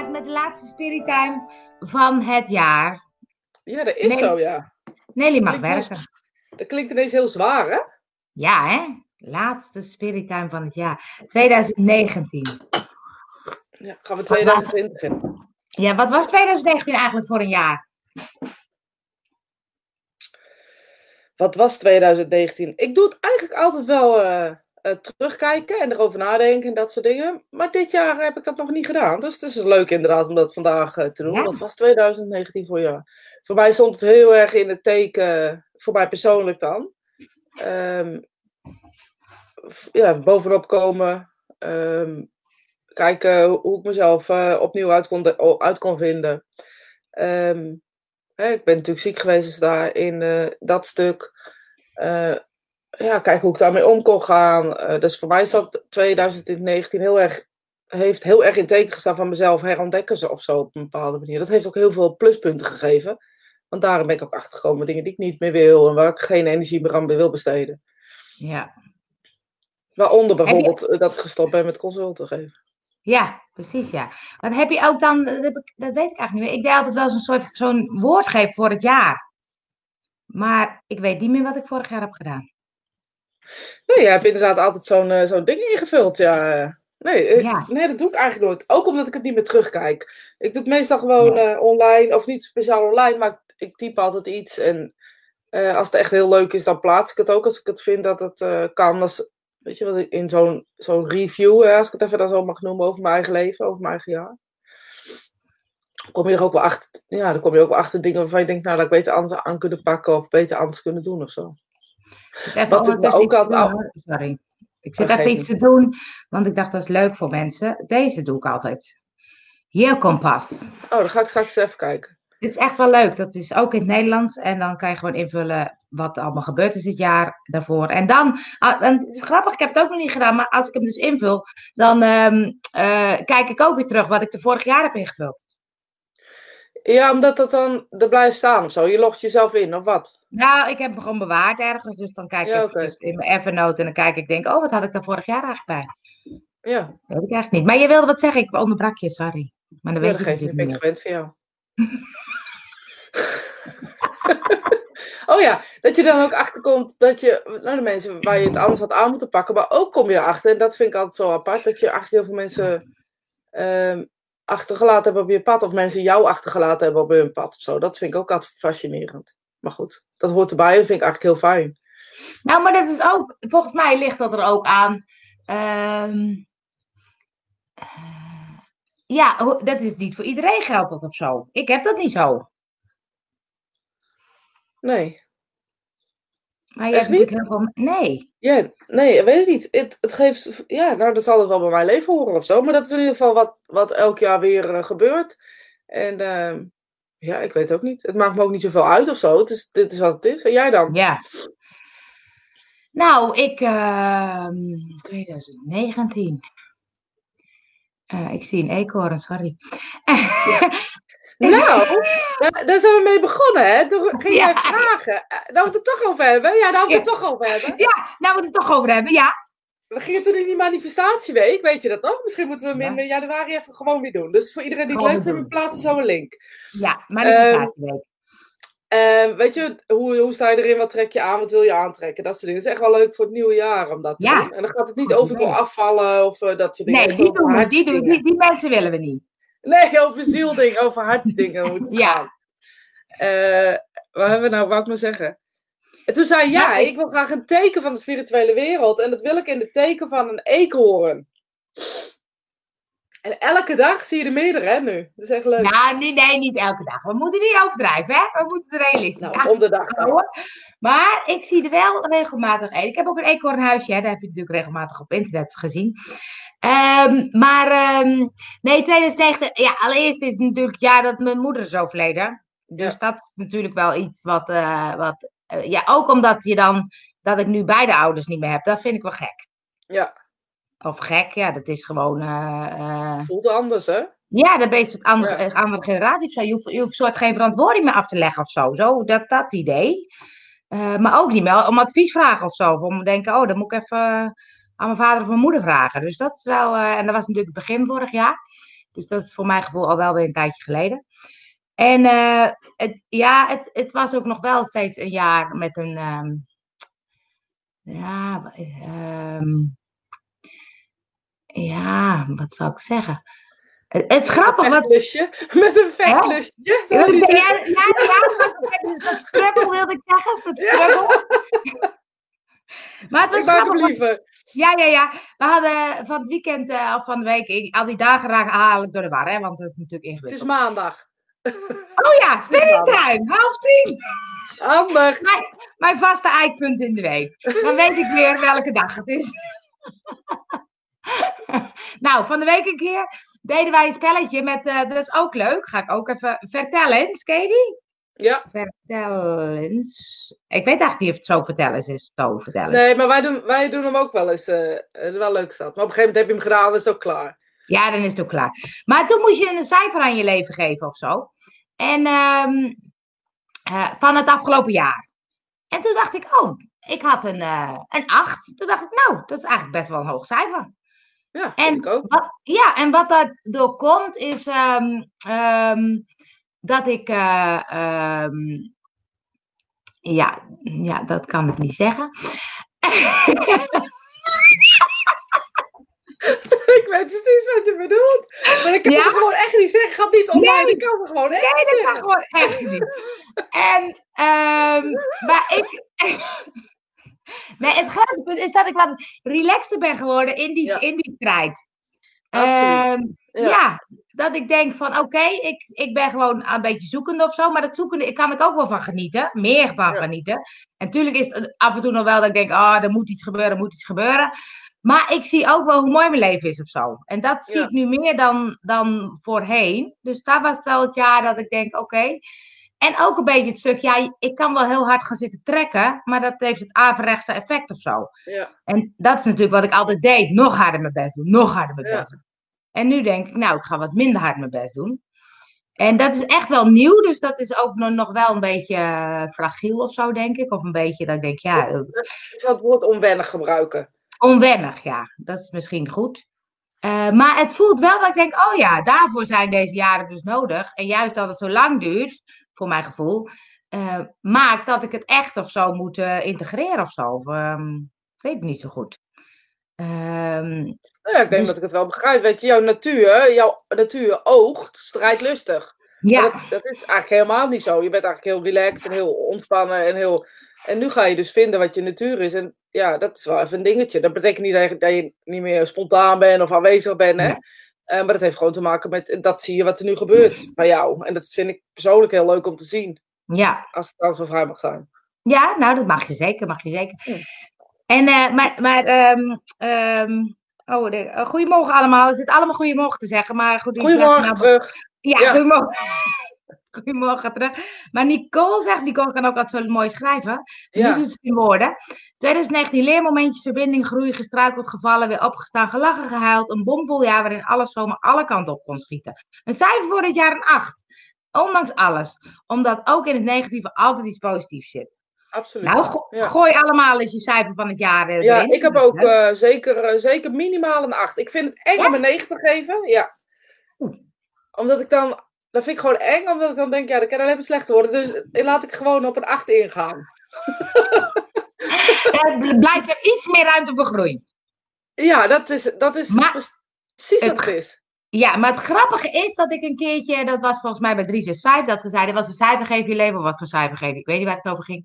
met de laatste Spirit Time van het jaar. Ja, dat is zo, ja. Nelly mag werken. Dat klinkt ineens heel zwaar, hè? Ja, hè? Laatste Spirit Time van het jaar. 2019. Ja, gaan we 2020 in. Ja, wat was 2019 eigenlijk voor een jaar? Wat was 2019? Ik doe het eigenlijk altijd wel eh, eh, terugkijken en erover nadenken en dat soort dingen. Maar dit jaar heb ik dat nog niet gedaan. Dus het is dus leuk inderdaad om dat vandaag eh, te doen. Ja. Wat was 2019 voor jaar? Voor mij stond het heel erg in het teken, voor mij persoonlijk dan. Ehm, f- ja, bovenop komen. Ehm, kijken hoe ik mezelf eh, opnieuw uit kon, de- uit kon vinden. Ehm, hè, ik ben natuurlijk ziek geweest, dus daar in dat stuk. Ja, kijken hoe ik daarmee om kon gaan. Eh, dus voor mij is dat 2019 heel erg, heeft heel erg in teken gestaan van mezelf herontdekken ze of zo op een bepaalde manier. Dat heeft ook heel veel pluspunten gegeven. Want daarom ben ik ook achtergekomen dingen die ik niet meer wil en waar ik geen energie meer aan wil besteden. Ja. Waaronder bijvoorbeeld eh, dat ik gestopt ben met consulten geven. Ja, precies, ja. Maar heb je ook dan, dat, heb ik, dat weet ik eigenlijk niet meer. Ik deed altijd wel zo'n soort zo'n woord geven voor het jaar. Maar ik weet niet meer wat ik vorig jaar heb gedaan. Nee, je hebt inderdaad altijd zo'n eh, zo'n ding ingevuld, ja. Nee, Ja. nee, dat doe ik eigenlijk nooit. Ook omdat ik het niet meer terugkijk. Ik doe het meestal gewoon eh, online, of niet speciaal online, maar ik, type altijd iets. En eh, als het echt heel leuk is, dan plaats ik het ook als ik het vind dat het eh, kan. Als, weet je wat, in zo'n zo'n review, hè, als ik het even dan zo mag noemen, over mijn eigen leven, over mijn eigen jaar. Kom je er ook wel achter, ja, dan kom je ook wel achter dingen waarvan je denkt, nou, dat ik beter anders aan kunnen pakken of beter anders kunnen doen of zo. Ik Wat ik ook iets te had- doen, hoor. Sorry. Ik zit even iets te doen, want ik dacht dat is leuk voor mensen. Deze doe ik altijd. Hier kompas. Oh, dan ga ik straks even kijken. Dit is echt wel leuk. Dat is ook in het Nederlands. En dan kan je gewoon invullen wat er allemaal gebeurd is dit jaar daarvoor. En dan, ah, en het is grappig, ik heb het ook nog niet gedaan, maar als ik hem dus invul, dan ehm, eh, kijk ik ook weer terug wat ik de vorig jaar heb ingevuld. Ja, omdat dat dan er blijft staan of zo. Je logt jezelf in, of wat? Nou, ik heb hem gewoon bewaard ergens, dus dan kijk ik Ja, dus in mijn Evernote en dan kijk ik, denk, oh, wat had ik daar vorig jaar eigenlijk bij? Ja, Dat weet ik eigenlijk niet. Maar je wilde wat zeggen, ik onderbrak je, sorry. Maar dan ja weet dat je geeft niet. Ben ik gewend van jou. oh ja, dat je dan ook achterkomt dat je, nou de mensen waar je het anders had aan moeten pakken, maar ook kom je erachter, en dat vind ik altijd zo apart, dat je eigenlijk heel veel mensen ehm, achtergelaten hebben op je pad, of mensen jou achtergelaten hebben op hun pad of zo. Dat vind ik ook altijd fascinerend. Maar goed, dat hoort erbij, dat vind ik eigenlijk heel fijn. Nou, maar dat is ook, volgens mij ligt dat er ook aan. ehm, eh, ja, dat is niet voor iedereen geldt dat of zo. Ik heb dat niet zo. Nee. Maar je hebt natuurlijk heel veel. Nee. Ja, nee, ik weet het niet. Het, het geeft, ja, nou, dat zal het wel bij mijn leven horen of zo. Maar dat is in ieder geval wat, wat elk jaar weer eh, gebeurt. En ehm, ja, ik weet het ook niet. Het maakt me ook niet zoveel uit of zo. Het is, dit is wat het is. En jij dan? Ja. Nou, ik. ehm 2019. Eh, ik zie een eekhoorn, sorry. Nou, daar, daar zijn we mee begonnen, hè? Toen ging jij Ja. vragen. Eh, Nou, we het er toch over hebben. Ja, nou, we het Ja. toch over hebben. Ja, nou we het er toch over hebben, ja. We gingen toen in die manifestatieweek, weet je dat nog? Misschien moeten we hem Ja. in eh, januari even gewoon weer doen. Dus voor iedereen die het leuk vindt, we plaatsen zo een link. Ja, is Ehm, En weet je, hoe, hoe sta je erin? Wat trek je aan? Wat wil je aantrekken? Dat soort dingen. Dat is echt wel leuk voor het nieuwe jaar om dat te Ja. doen. En dan gaat het niet over ik wil idee. afvallen of eh, dat soort dingen. Nee, die doen we. Die, die, die mensen willen we niet. Nee, over zieldingen, over hartsdingen moet het Ja. gaan. Eh, wat hebben we nou, wou ik maar zeggen? En toen zei Nou, jij, ik- ik wil graag een teken van de spirituele wereld. En dat wil ik in het teken van een eekhoorn. En elke dag zie je er meerdere, hè, nu. Dat is echt leuk. Nou, nee, nee, niet elke dag. We moeten niet overdrijven, hè? We moeten er realistisch nou, om de dag houden. Maar ik zie er wel regelmatig een. Ik heb ook een eekhoornhuisje, hè? Dat heb je natuurlijk regelmatig op internet gezien. Ehm, maar ehm, nee, 2009, ja, allereerst is het natuurlijk het jaar dat mijn moeder is overleden. Dus Ja. dat is natuurlijk wel iets wat, eh, wat eh, ja, ook omdat je dan, dat ik nu beide ouders niet meer heb, dat vind ik wel gek. Ja, Of gek, ja, dat is gewoon, eh, voelt anders, hè? ja, dan ben je een andere, Ja. andere generatie. Je hoeft, je hoeft soort geen verantwoording meer af te leggen of zo. Zo, dat, dat idee. Maar ook niet meer om advies vragen of zo. Of om te denken, oh, dan moet ik even aan mijn vader of mijn moeder vragen. Dus dat is wel, eh, en dat was natuurlijk het begin vorig jaar. Dus dat is voor mijn gevoel al wel weer een tijdje geleden. En eh, het, ja, het, het was ook nog wel steeds een jaar met een. ehm, ja, ehm, ja, wat zou ik zeggen? Het, is grappig. Een Want, vechtlusje. Met een vechtlusje. ja, ja, ja, struggle wilde ik zeggen. Struggle. Maar het was Ik grappig. liever. Ja, ja, ja. We hadden van het weekend eh, of van de week, ik, al die dagen raak haal door de war, hè, want dat is natuurlijk Het is ingewikkeld. maandag. Oh ja, springtime, half tien. Handig. Mijn, mijn vaste eikpunt in de week. Dan weet ik weer welke dag het is. nou, van de week een keer deden wij een spelletje met, eh, dat is ook leuk, ga ik ook even vertellen, die? Ja. Vertel eens. Ik weet eigenlijk niet of het zo vertellen is, zo vertellen. Nee, maar wij doen, wij doen hem ook wel eens. eh, wel leuk staat. Maar op een gegeven moment heb je hem gedaan, dan is het ook klaar. Ja, dan is het ook klaar. Maar toen moest je een cijfer aan je leven geven of zo. En ehm, eh, van het afgelopen jaar. En toen dacht ik, oh, ik had een, een 8. Toen dacht ik, nou, dat is eigenlijk best wel een hoog cijfer. Ja, En ik ook. wat, ja, en wat daardoor komt is ehm, dat ik. eh, ehm, ja, ja, dat kan ik niet zeggen. ik weet precies wat je bedoelt. Maar ik kan Ja? ze gewoon echt niet zeggen. Ga niet online. Nee. Ik kan ze gewoon echt Nee, niet dat zeggen. kan gewoon echt niet. En, ehm, maar ik. nee, het grootste punt is dat ik wat relaxter ben geworden in die, Ja. in die strijd. Ehm, Ja. ja. dat ik denk van oké, ik, ik ben gewoon een beetje zoekende of zo, maar dat zoekende ik kan ik ook wel van genieten, meer van Ja. genieten. En natuurlijk is het af en toe nog wel dat ik denk, ah, er moet iets gebeuren, er moet iets gebeuren. Maar ik zie ook wel hoe mooi mijn leven is of zo. En dat zie ik nu meer dan, dan voorheen. Dus daar was wel het jaar dat ik denk, oké. En ook een beetje het stuk, ja, ik kan wel heel hard gaan zitten trekken, maar dat heeft het averechtse effect of zo. Ja. En dat is natuurlijk wat ik altijd deed. Nog harder mijn best doen, nog harder mijn Ja. best doen. En nu denk ik, nou, ik ga wat minder hard mijn best doen. En dat is echt wel nieuw, dus dat is ook nog- nog wel een beetje eh, fragiel of zo, denk ik. Of een beetje dat ik denk, ja, eh, Ik zal het woord onwennig gebruiken. onwennig, ja. Dat is misschien goed. Eh, maar het voelt wel dat ik denk, oh ja, daarvoor zijn deze jaren dus nodig. En juist dat het zo lang duurt, voor mijn gevoel, eh, maakt dat ik het echt of zo moet eh, integreren of zo. Of, ehm, ik weet het niet zo goed. Ehm, Nou ja, ik denk Dus- dat ik het wel begrijp. Weet je, jouw natuur, jouw natuur oogt strijdlustig. ja, Dat, dat is eigenlijk helemaal niet zo. Je bent eigenlijk heel relaxed en heel ontspannen en heel... En nu ga je dus vinden wat je natuur is. En ja, dat is wel even een dingetje. Dat betekent niet dat je, dat je niet meer spontaan bent of aanwezig bent, hè. Eh, maar dat heeft gewoon te maken met... en Dat zie je wat er nu gebeurt bij jou. En dat vind ik persoonlijk heel leuk om te zien. ja. Als het dan zo vrij mag zijn. Ja, nou, dat mag je zeker, mag je zeker. Ja. En, eh, maar, maar, ehm, ehm, oh, de, eh, goedemorgen allemaal. Er zit allemaal goedemorgen te zeggen, maar goed. Goedemorgen nou- terug. Ja, Ja. goedemorgen. Goedemorgen terug. Maar Nicole zegt, Nicole kan ook altijd zo mooi schrijven. Nu Ja. doet het in woorden. 2019 leermomentjes, verbinding, groei, gestruikeld, gevallen, weer opgestaan, gelachen, gehuild. Een bomvol jaar waarin alles zomaar alle kanten op kon schieten. Een cijfer voor dit jaar een 8. Ondanks alles. Omdat ook in het negatieve altijd iets positiefs zit. Absoluut. Nou, go- Ja. gooi allemaal eens je cijfer van het jaar eh, Ja, erin. ik heb ook eh, zeker, eh, zeker minimaal een 8. Ik vind het eng Ja? om een 9 te geven. Ja. Omdat ik dan. Dat vind ik gewoon eng, omdat ik dan denk, ja, dat kan alleen maar slechter worden. Dus eh, laat ik gewoon op een 8 ingaan. Er bl- blijft er iets meer ruimte voor groei. Ja, dat is, dat is Maar precies het- wat het is. Ja, maar het grappige is dat ik een keertje, dat was volgens mij bij 365, dat ze zeiden, wat voor cijfer geef je leven, of wat voor cijfer geef je, ik weet niet waar het over ging.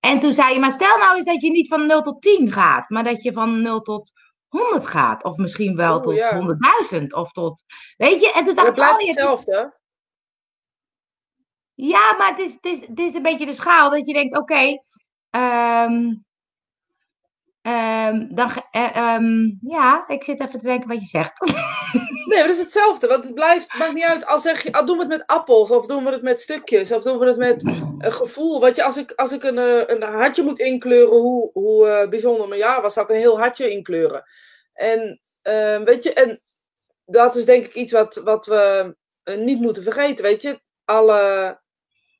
En toen zei je, maar stel nou eens dat je niet van 0 tot 10 gaat, maar dat je van 0 tot 100 gaat. Of misschien wel tot ja. 100.000, of tot, weet je, en toen dacht Het ik, oh, blijft je, hetzelfde. Ja, maar het is, het, is, het is een beetje de schaal dat je denkt, oké, ehm, ehm, dan, eh, ehm, ja, ik zit even te denken wat je zegt. Nee, maar dat is hetzelfde. Want het blijft, maakt niet uit. Al zeg je, al doen we het met appels, of doen we het met stukjes, of doen we het met een gevoel. Weet je, als ik, als ik een, eh, een hartje moet inkleuren, hoe, hoe eh, bijzonder mijn jaar was, zou ik een heel hartje inkleuren. En weet je, en dat is denk ik iets wat, wat we niet moeten vergeten. Weet je, alle,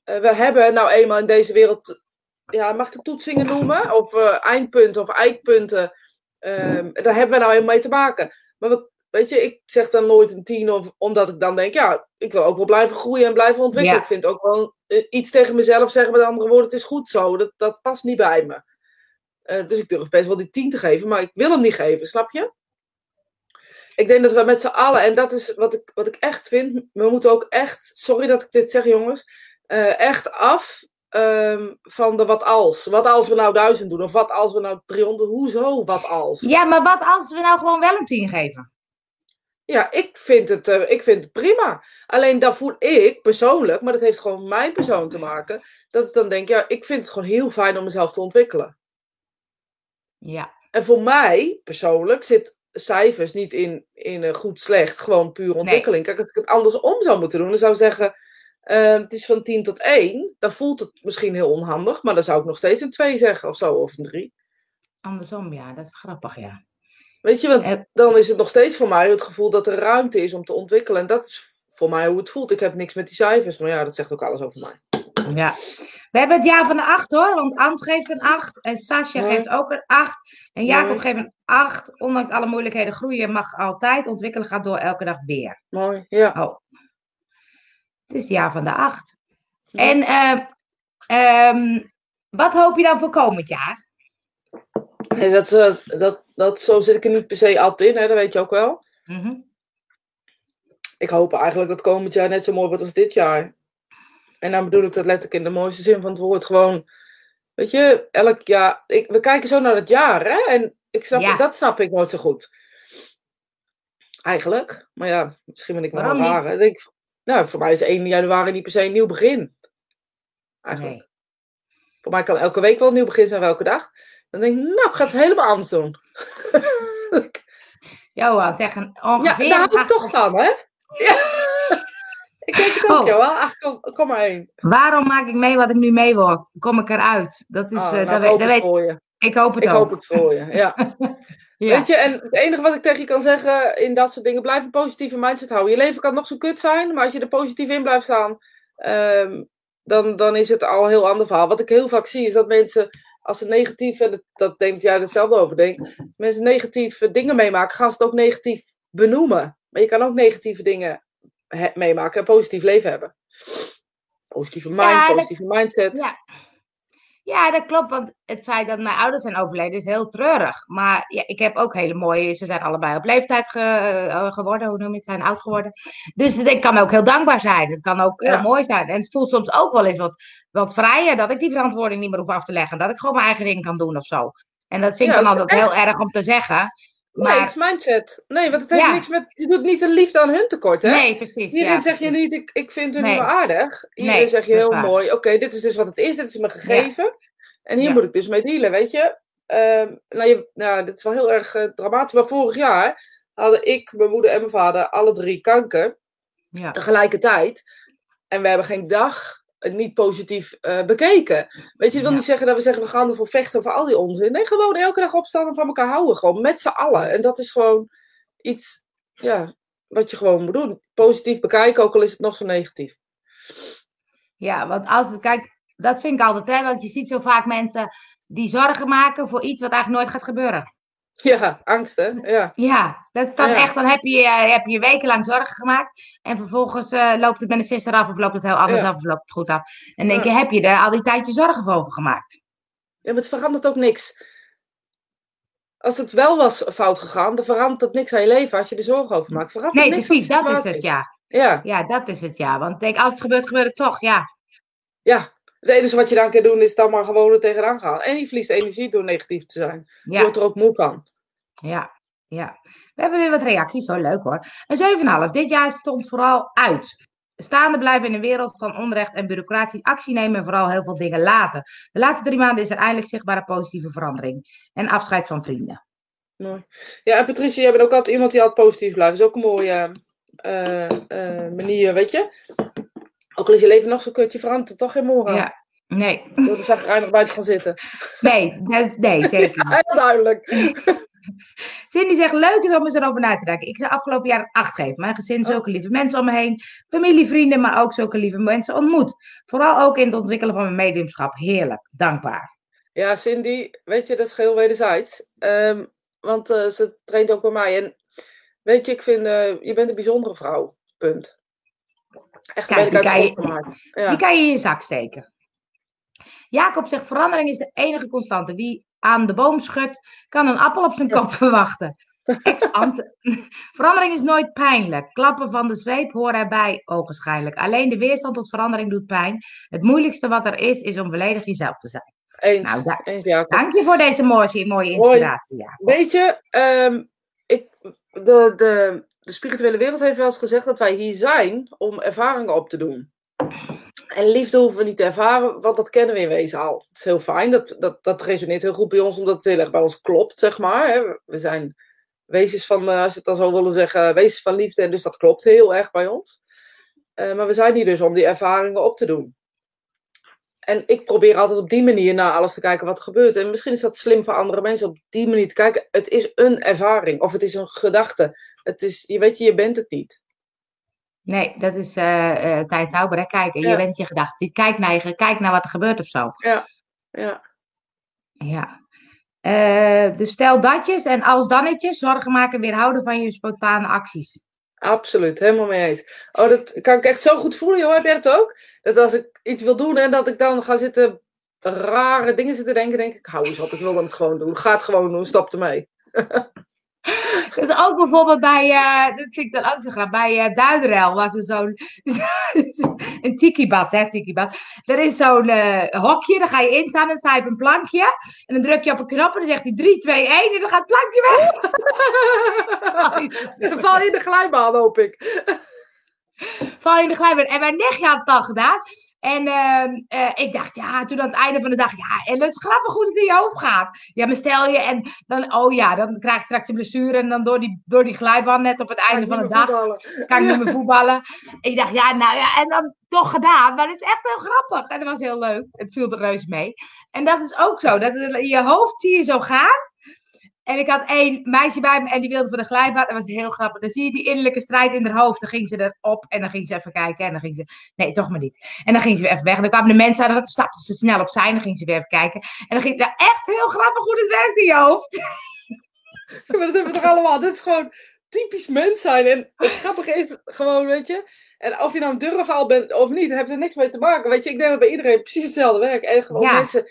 we hebben nou eenmaal in deze wereld, ja, mag ik het toetsingen noemen? Of eh, eindpunten of eikpunten. Ehm, daar hebben we nou eenmaal mee te maken. Maar we, weet je, ik zeg dan nooit een tien, of, omdat ik dan denk, ja, ik wil ook wel blijven groeien en blijven ontwikkelen. Ja. Ik vind ook wel eh, iets tegen mezelf zeggen met andere woorden, het is goed zo. Dat, dat past niet bij me. Eh, dus ik durf best wel die tien te geven, maar ik wil hem niet geven, snap je? Ik denk dat we met z'n allen, en dat is wat ik, wat ik echt vind, we moeten ook echt, sorry dat ik dit zeg jongens, eh, echt af ehm, van de wat als. Wat als we nou duizend doen, of wat als we nou 300, hoezo wat als? Ja, maar wat als we nou gewoon wel een 10 geven? Ja, ik vind, het, eh, ik vind het prima. Alleen dan voel ik persoonlijk, maar dat heeft gewoon mijn persoon te maken, dat ik dan denk, ja, ik vind het gewoon heel fijn om mezelf te ontwikkelen. Ja. En voor mij persoonlijk zit cijfers niet in, in goed slecht, gewoon puur ontwikkeling. Kijk, als ik het andersom zou moeten doen, dan zou ik zeggen, eh, het is van 10 tot 1, dan voelt het misschien heel onhandig, maar dan zou ik nog steeds een 2 zeggen of zo, of een 3. Andersom, ja, dat is grappig, ja. Weet je, want Eh. dan is het nog steeds voor mij het gevoel dat er ruimte is om te ontwikkelen. En dat is voor mij hoe het voelt. Ik heb niks met die cijfers, maar ja, dat zegt ook alles over mij. Ja. We hebben het jaar van de 8 hoor, want Ant geeft een 8 en Sascha geeft ook een 8 en Jacob geeft een 8. Ondanks alle moeilijkheden groeien mag altijd, ontwikkelen gaat door elke dag weer. Mooi, ja. Oh. Het is het jaar van de 8. En eh, ehm, wat hoop je dan voor komend jaar? Nee, dat, eh, dat, dat, zo zit ik er niet per se altijd in, hè, dat weet je ook wel. Mhm. Ik hoop eigenlijk dat komend jaar net zo mooi wordt als dit jaar. En dan bedoel ik dat letterlijk in de mooiste zin van het woord. Gewoon, weet je, elk jaar. Ik, we kijken zo naar het jaar, hè? En ik snap, Ja. dat snap ik nooit zo goed. Eigenlijk. Maar ja, misschien ben ik wel Waarom raar. hè. Ik denk, nou, voor mij is 1 januari niet per se een nieuw begin. Eigenlijk. Nee. Voor mij kan elke week wel een nieuw begin zijn, elke dag. Dan denk ik, nou, ik ga het helemaal anders doen. Johan, zeg een Ja, ongeveer. daar hou ik toch van, hè? Ja. ik denk het ook, Oh. Johan. Ach, kom, kom maar heen. Waarom maak ik mee wat ik nu mee word? Kom ik eruit? Dat is, eh, nou, dat weet, dat weet, voor je. Ik hoop het Ik ook. hoop het voor je, ja. Ja. Weet je, en het enige wat ik tegen je kan zeggen in dat soort dingen, blijf een positieve mindset houden. Je leven kan nog zo kut zijn, maar als je er positief in blijft staan, ehm, dan, dan is het al een heel ander verhaal. Wat ik heel vaak zie, is dat mensen, als ze negatief, en dat, dat denkt jij hetzelfde over denkt, mensen negatieve dingen meemaken, gaan ze het ook negatief benoemen. Maar je kan ook negatieve dingen meemaken en positief leven hebben. Positieve mind, Ja, positieve mindset. Ja. Ja, dat klopt. Want het feit dat mijn ouders zijn overleden is heel treurig. Maar ja, ik heb ook hele mooie. Ze zijn allebei op leeftijd ge- eh, geworden. Hoe noem je het? Zijn oud geworden. Dus ik kan ook heel dankbaar zijn. Het kan ook Ja. heel mooi zijn. En het voelt soms ook wel eens wat, wat vrijer. Dat ik die verantwoording niet meer hoef af te leggen. Dat ik gewoon mijn eigen ding kan doen of zo. En dat vind Ja, ik dan altijd heel erg om te zeggen. Nee, het is mindset. Nee, want het heeft Ja. niks met. Je doet niet een liefde aan hun tekort, hè? nee, precies. Hierin ja, zeg je niet, ik, ik vind hun Nee. niet meer aardig. Hierin Nee, zeg je heel mooi, oké, dit is dus wat het is, dit is me gegeven. En hier moet ik dus mee dealen, weet je. Ehm, nou, je nou, dit is wel heel erg eh, dramatisch, maar vorig jaar hadden ik, mijn moeder en mijn vader alle drie kanker Ja. tegelijkertijd. En we hebben geen dag niet positief eh, bekeken. Weet je, ik wil Ja. niet zeggen dat we zeggen we gaan ervoor vechten voor al die onzin. Nee, gewoon elke dag opstaan en van elkaar houden. Gewoon met z'n allen. En dat is gewoon iets, ja, wat je gewoon moet doen. Positief bekijken, ook al is het nog zo negatief. Ja, want als het, kijk, dat vind ik altijd, hè, want je ziet zo vaak mensen die zorgen maken voor iets wat eigenlijk nooit gaat gebeuren. Ja, angst hè? Ja, Ja, dat dan Ja. echt, dan heb je, eh, heb je wekenlang zorgen gemaakt en vervolgens eh, loopt het met een sisser af of loopt het heel anders Ja. af of loopt het goed af. En dan denk je, heb je er al die tijd je zorgen over gemaakt? ja maar het verandert ook niks. Als het wel was fout gegaan, dan verandert het niks aan je leven als je er zorgen over maakt. Verandert Nee, niks precies, dat is het, ja. Ja, Ja, dat is het, ja. Want denk, als het gebeurt, gebeurt het toch, ja. ja. Het enige wat je dan kan doen is dan maar gewoon er tegenaan gaan. En je verliest energie door negatief te zijn. Je Ja, wordt er ook moe van. ja, ja. We hebben weer wat reacties, zo leuk hoor. Een 7,5. Dit jaar stond vooral uit. Staande blijven in een wereld van onrecht en bureaucratisch actie nemen en vooral heel veel dingen laten. De laatste drie maanden is er eindelijk zichtbare positieve verandering. En afscheid van vrienden. Mooi. Ja, en Patricia, jij bent ook altijd iemand die altijd positief blijft. Dat is ook een mooie eh, eh, manier, weet je. Ook al is je leven nog zo kut, je verandert er toch geen aan. Ja, nee. Door er zagrijnig buiten gaan zitten. Nee, nee, nee zeker niet. Heel duidelijk. Cindy zegt, leuk is om eens erover na te denken. Ik zou afgelopen jaar acht geven. Mijn gezin, zulke lieve mensen om me heen. Familie, vrienden, maar ook zulke lieve mensen ontmoet. Vooral ook in het ontwikkelen van mijn mediumschap. Heerlijk, dankbaar. Ja, Cindy, weet je, dat is geheel wederzijds. Ehm, want eh, ze traint ook bij mij. En weet je, ik vind, eh, je bent een bijzondere vrouw. Punt. Echt, Kijk, die kan je-. Ja. Die kan je in je zak steken. Jacob zegt, verandering is de enige constante. Wie aan de boom schudt, kan een appel op zijn kop verwachten. Verandering is nooit pijnlijk. Klappen van de zweep horen erbij, ogenschijnlijk. Alleen de weerstand tot verandering doet pijn. Het moeilijkste wat er is, is om volledig jezelf te zijn. Eens, Nou, da- eens Jacob. Dank je voor deze mooie, mooie inspiratie. Jacob. Weet je, ehm, de, de, de spirituele wereld heeft wel eens gezegd dat wij hier zijn om ervaringen op te doen. En liefde hoeven we niet te ervaren, want dat kennen we in wezen al. Het is heel fijn, dat, dat, dat resoneert heel goed bij ons, omdat het heel erg bij ons klopt, zeg maar. We zijn wezens van, eh, als je het dan zo willen zeggen, wezens van liefde, en dus dat klopt heel erg bij ons. Eh, maar we zijn hier dus om die ervaringen op te doen. En ik probeer altijd op die manier naar alles te kijken wat er gebeurt. En misschien is dat slim voor andere mensen op die manier te kijken. Het is een ervaring of het is een gedachte. Het is, je weet je, je bent het niet. Nee, dat is eh tijd Tauber? Kijken. Je Ja. bent je gedachten. Kijk naar, je, kijk naar wat er gebeurt of zo. Ja, Ja. Eh, dus stel datjes en als dannetjes zorgen maken weerhouden van je spontane acties. Absoluut. Helemaal mee eens. Oh, dat kan ik echt zo goed voelen, joh. Heb jij dat ook? Dat als ik iets wil doen en dat ik dan ga zitten rare dingen zitten denken, denk ik, hou eens op, ik wil het gewoon doen. Ga het gewoon doen, stop ermee. Dus ook bijvoorbeeld bij, eh, dat vind ik dan ook zo bij Duiderel was er zo'n, een tikibad, hè, tikibad. Er is zo'n eh, hokje, daar ga je in staan en dan sta je op een plankje. En dan druk je op een knop en dan zegt hij 3, 2, 1 en dan gaat het plankje weg. Dan val je in de glijbaan, hoop ik. val je in de glijbaan. En mijn nichtje had het al gedaan. En ehm, eh, ik dacht, ja, toen aan het einde van de dag, ja, en het is grappig hoe het in je hoofd gaat. Ja, maar stel je, en dan, oh ja, dan krijg je straks een blessure en dan door die, door die glijbaan net op het einde van de dag kan ik niet meer voetballen. En ik dacht, ja, nou ja, en dan toch gedaan. Maar het is echt heel grappig. En dat was heel leuk. Het viel er reus mee. En dat is ook zo. Dat in je hoofd zie je zo gaan. En ik had één meisje bij me en die wilde voor de glijbaan. Dat was heel grappig. Dan zie je die innerlijke strijd in haar hoofd. Dan ging ze erop en dan ging ze even kijken. En dan ging ze, nee, toch maar niet. En dan ging ze weer even weg. En dan kwamen de mensen aan dan stapten ze snel opzij. En dan ging ze weer even kijken. En dan ging het echt heel grappig hoe het werkt in je hoofd. Maar dat hebben we toch allemaal. Dit is gewoon typisch mens zijn. En het grappige is gewoon, weet je. En of je nou een durfhaal bent of niet, heeft er niks mee te maken. Weet je, ik denk dat bij iedereen precies hetzelfde werkt. En gewoon Ja. mensen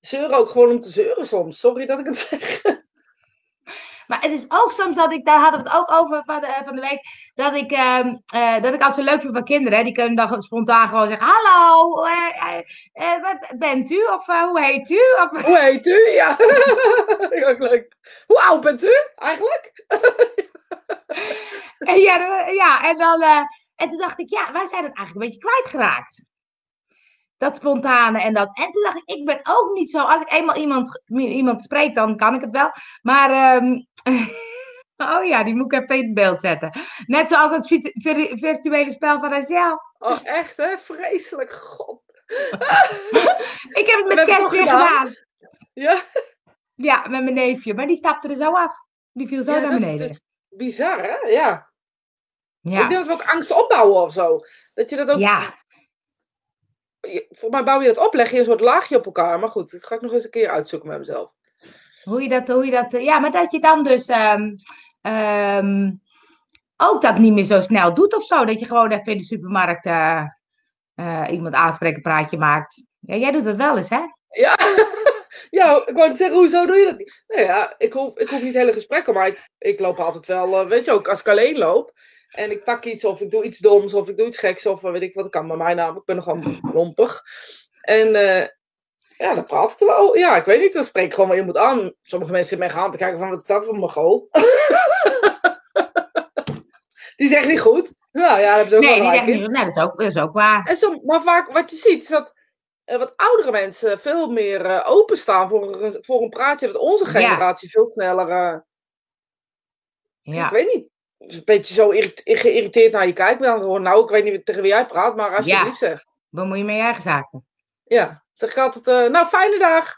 zeuren ook gewoon om te zeuren soms. Sorry dat ik het zeg. Maar het is ook soms dat ik, daar hadden we het ook over van de, van de week, dat ik, ehm, eh, dat ik altijd zo leuk vind van kinderen. Hè? Die kunnen dan spontaan gewoon zeggen, hallo, eh, eh, eh, wat bent u? Of eh, hoe heet u? Of, Hoe heet u? Ja. ook leuk. Hoe oud bent u eigenlijk? en, ja, ja, en, dan, eh, en toen dacht ik, ja, wij zijn het eigenlijk een beetje kwijtgeraakt. Dat spontane en dat. En toen dacht ik, ik ben ook niet zo. Als ik eenmaal iemand, iemand spreek, dan kan ik het wel. Maar, ehm, oh ja, die moet ik even in het beeld zetten. Net zoals het virtu- vir- virtuele spel van Azel. Oh, echt hè? Vreselijk. God. Ik heb het met ik kerst weer gedaan. gedaan. Ja, Ja, met mijn neefje. Maar die stapte er zo af. Die viel zo ja naar dat is beneden. dus bizar hè? Ja. Ik Ja. denk dat we ook angst opbouwen of zo. Dat je dat ook ja, Voor mij bouw je dat op, leg je een soort laagje op elkaar. Maar goed, dat ga ik nog eens een keer uitzoeken met mezelf. hoe je dat, hoe je dat, eh, ja, maar dat je dan dus ehm, ehm, ook dat niet meer zo snel doet of zo. Dat je gewoon even in de supermarkt eh, eh, iemand aanspreekt, een praatje maakt. Ja, jij doet dat wel eens, hè? Ja, ja ik wou net zeggen, hoezo doe je dat niet? Nee, ja, ik hoef, ik hoef niet hele gesprekken, maar ik, ik loop altijd wel, weet je ook, als ik alleen loop. En ik pak iets, of ik doe iets doms, of ik doe iets geks, of weet ik wat, ik kan bij mij namelijk, ik ben nogal lompig. En eh, ja, dan praat ik er wel. Ja, ik weet niet, dan spreek ik gewoon wel iemand aan. Sommige mensen zitten mij gaan te kijken van, wat is dat voor een mogol? die zegt niet goed. Nou ja, daar hebben ze ook Nee, wel gelijk niet, dat is ook, dat is ook waar. En som, maar vaak wat je ziet is dat eh, wat oudere mensen veel meer eh, openstaan voor, een- voor een praatje. Dat onze Ja. generatie veel sneller, eh, ik Ja, weet niet, een beetje zo geïrriteerd naar je kijkt. Maar dan gewoon, nou, ik weet niet tegen wie jij praat, maar alsjeblieft zeg. bemoei je met je eigen zaken. Ja, zeg ik altijd, eh, nou, fijne dag.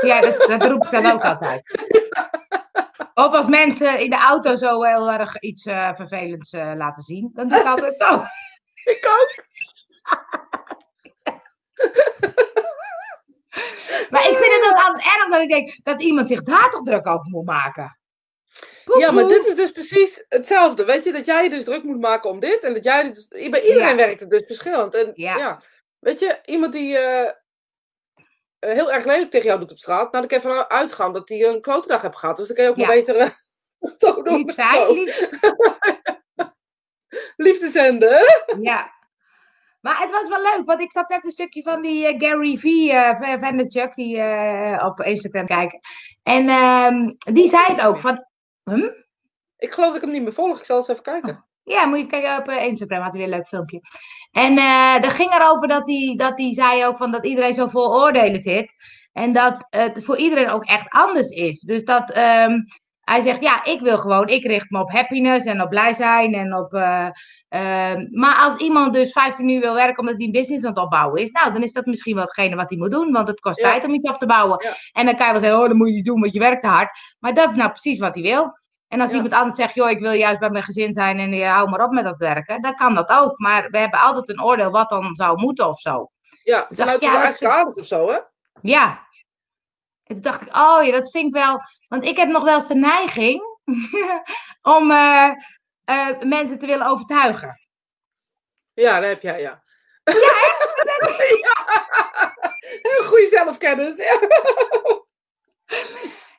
Ja, dat, dat roep ik dan ook altijd. Of als mensen in de auto zo heel erg iets eh, vervelends eh, laten zien, dan doe ik altijd zo. Ik ook. Maar ik vind het ook altijd erg dat ik denk dat iemand zich daar toch druk over moet maken. Ja, maar dit is dus precies hetzelfde. Weet je, dat jij je dus druk moet maken om dit. En dat jij dus, bij iedereen Ja. werkt het dus verschillend. En Ja. ja, weet je, iemand die eh, eh, heel erg lelijk tegen jou doet op straat. Nou, dan kan je vanuit uitgaan dat hij een klote dag heeft gehad. Dus dan kan je ook Ja. maar beter eh, zo doen. Lief zijn, Zo. lief Liefde zenden? Ja. Maar het was wel leuk, want ik zat net een stukje van die Gary V. eh Vaynerchuk, die op Instagram kijken. En ehm, die zei het ook van... Hm? Ik geloof dat ik hem niet meer volg. Ik zal eens even kijken. Ja, moet je even kijken op eh, Instagram, had hij weer een leuk filmpje. En eh dat ging erover dat hij, dat hij zei ook van dat iedereen zo vol oordelen zit. En dat het voor iedereen ook echt anders is. Dus dat ehm, hij zegt, ja, ik wil gewoon, ik richt me op happiness en op blij zijn. En op, eh, ehm, maar als iemand dus 15 uur wil werken omdat hij een business aan het opbouwen is, nou, dan is dat misschien wel hetgene wat hij moet doen. Want het kost Ja. tijd om iets op te bouwen. Ja. En dan kan je wel zeggen, oh, dat moet je niet doen, want je werkt te hard. Maar dat is nou precies wat hij wil. En als Ja. iemand anders zegt, joh, ik wil juist bij mijn gezin zijn en je hou maar op met dat werken, dan kan dat ook. Maar we hebben altijd een oordeel wat dan zou moeten of zo. Ja, dacht, vanuit ja, dat eigen vind- kaders of zo, hè? Ja. En toen dacht ik, oh ja, dat vind ik wel. Want ik heb nog wel eens de neiging om eh, eh, mensen te willen overtuigen. Ja, dat heb jij, ja. Ja, Heel goede zelfkennis. Ja.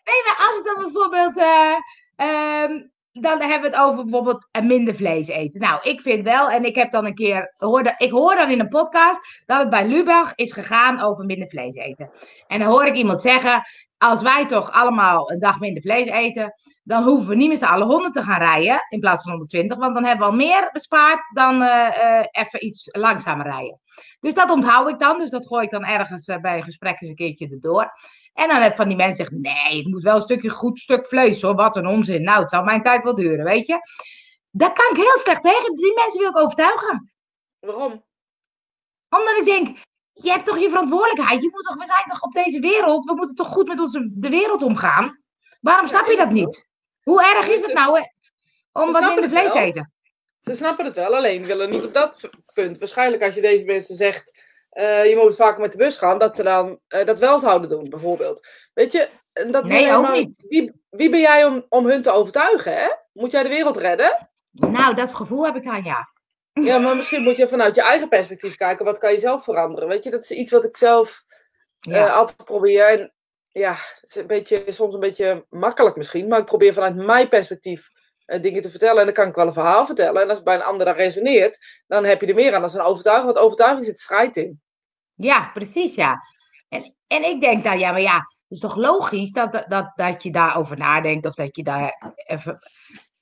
Nee, maar als het dan bijvoorbeeld. eh, ehm, dan hebben we het over bijvoorbeeld eh, minder vlees eten. Nou, ik vind wel, en ik heb dan een keer. Hoorde, ik hoor dan in een podcast dat het bij Lubach is gegaan over minder vlees eten. En dan hoor ik iemand zeggen. Als wij toch allemaal een dag minder vlees eten, dan hoeven we niet met z'n allen 100 te gaan rijden in plaats van 120. Want dan hebben we al meer bespaard dan eh, eh, even iets langzamer rijden. Dus dat onthoud ik dan. Dus dat gooi ik dan ergens bij een gesprek eens een keertje erdoor. En dan heb van die mensen zeggen, nee, het moet wel een stukje goed stuk vlees hoor. Wat een onzin. Nou, het zal mijn tijd wel duren, weet je. Daar kan ik heel slecht tegen. Die mensen wil ik overtuigen. Waarom? Omdat ik denk, je hebt toch je verantwoordelijkheid. Je moet toch, we zijn toch op deze wereld. We moeten toch goed met onze, de wereld omgaan. Waarom snap je dat niet? Hoe erg is het nou om wat minder vlees te eten? Ze snappen het wel, alleen willen niet op dat punt. Waarschijnlijk als je deze mensen zegt, eh, je moet vaker met de bus gaan, dat ze dan eh, dat wel zouden doen, bijvoorbeeld. Weet je, dat Nee, ook niet. Wie, wie ben jij om, om hun te overtuigen, hè? Moet jij de wereld redden? Nou, dat gevoel heb ik dan, ja. Ja, maar misschien moet je vanuit je eigen perspectief kijken, wat kan je zelf veranderen? Weet je, dat is iets wat ik zelf ja. eh, altijd probeer. En ja, het is een beetje, soms een beetje makkelijk misschien, maar ik probeer vanuit mijn perspectief dingen te vertellen. En dan kan ik wel een verhaal vertellen. En als het bij een ander dan resoneert, dan heb je er meer aan dan een overtuiging. Want overtuiging zit strijd in. Ja, precies, ja. En, en ik denk dan, ja, maar ja, het is toch logisch dat, dat, dat, dat je daarover nadenkt of dat je daar even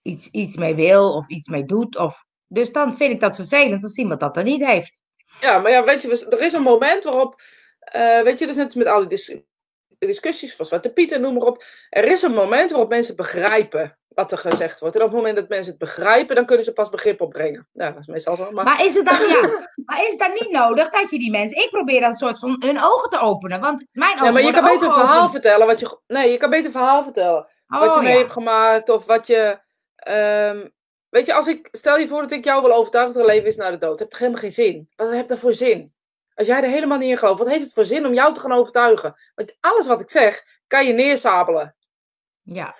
iets, iets mee wil of iets mee doet. Of, dus dan vind ik dat vervelend als iemand dat dan niet heeft. Ja, maar ja, weet je, er is een moment waarop, eh, weet je, dat is net met al die dis- discussies van Zwarte Piet en noem maar op. Er is een moment waarop mensen begrijpen wat er gezegd wordt. En op het moment dat mensen het begrijpen, dan kunnen ze pas begrip opbrengen. Ja, dat is meestal zo. Maar, Maar is het dan, ja, maar is het dan niet nodig dat je die mensen, ik probeer dan een soort van hun ogen te openen, want mijn ogen ja, maar je kan beter een verhaal vertellen. Wat je, nee, je kan beter een verhaal vertellen. wat je Oh, mee ja. hebt gemaakt of wat je. ehm, weet je, als ik stel je voor dat ik jou wil overtuigen dat er leven is na de dood, heb toch helemaal geen zin. Wat heb dat voor zin? Als jij er helemaal niet in gelooft, wat heeft het voor zin om jou te gaan overtuigen? Want alles wat ik zeg, kan je neersabelen. Ja,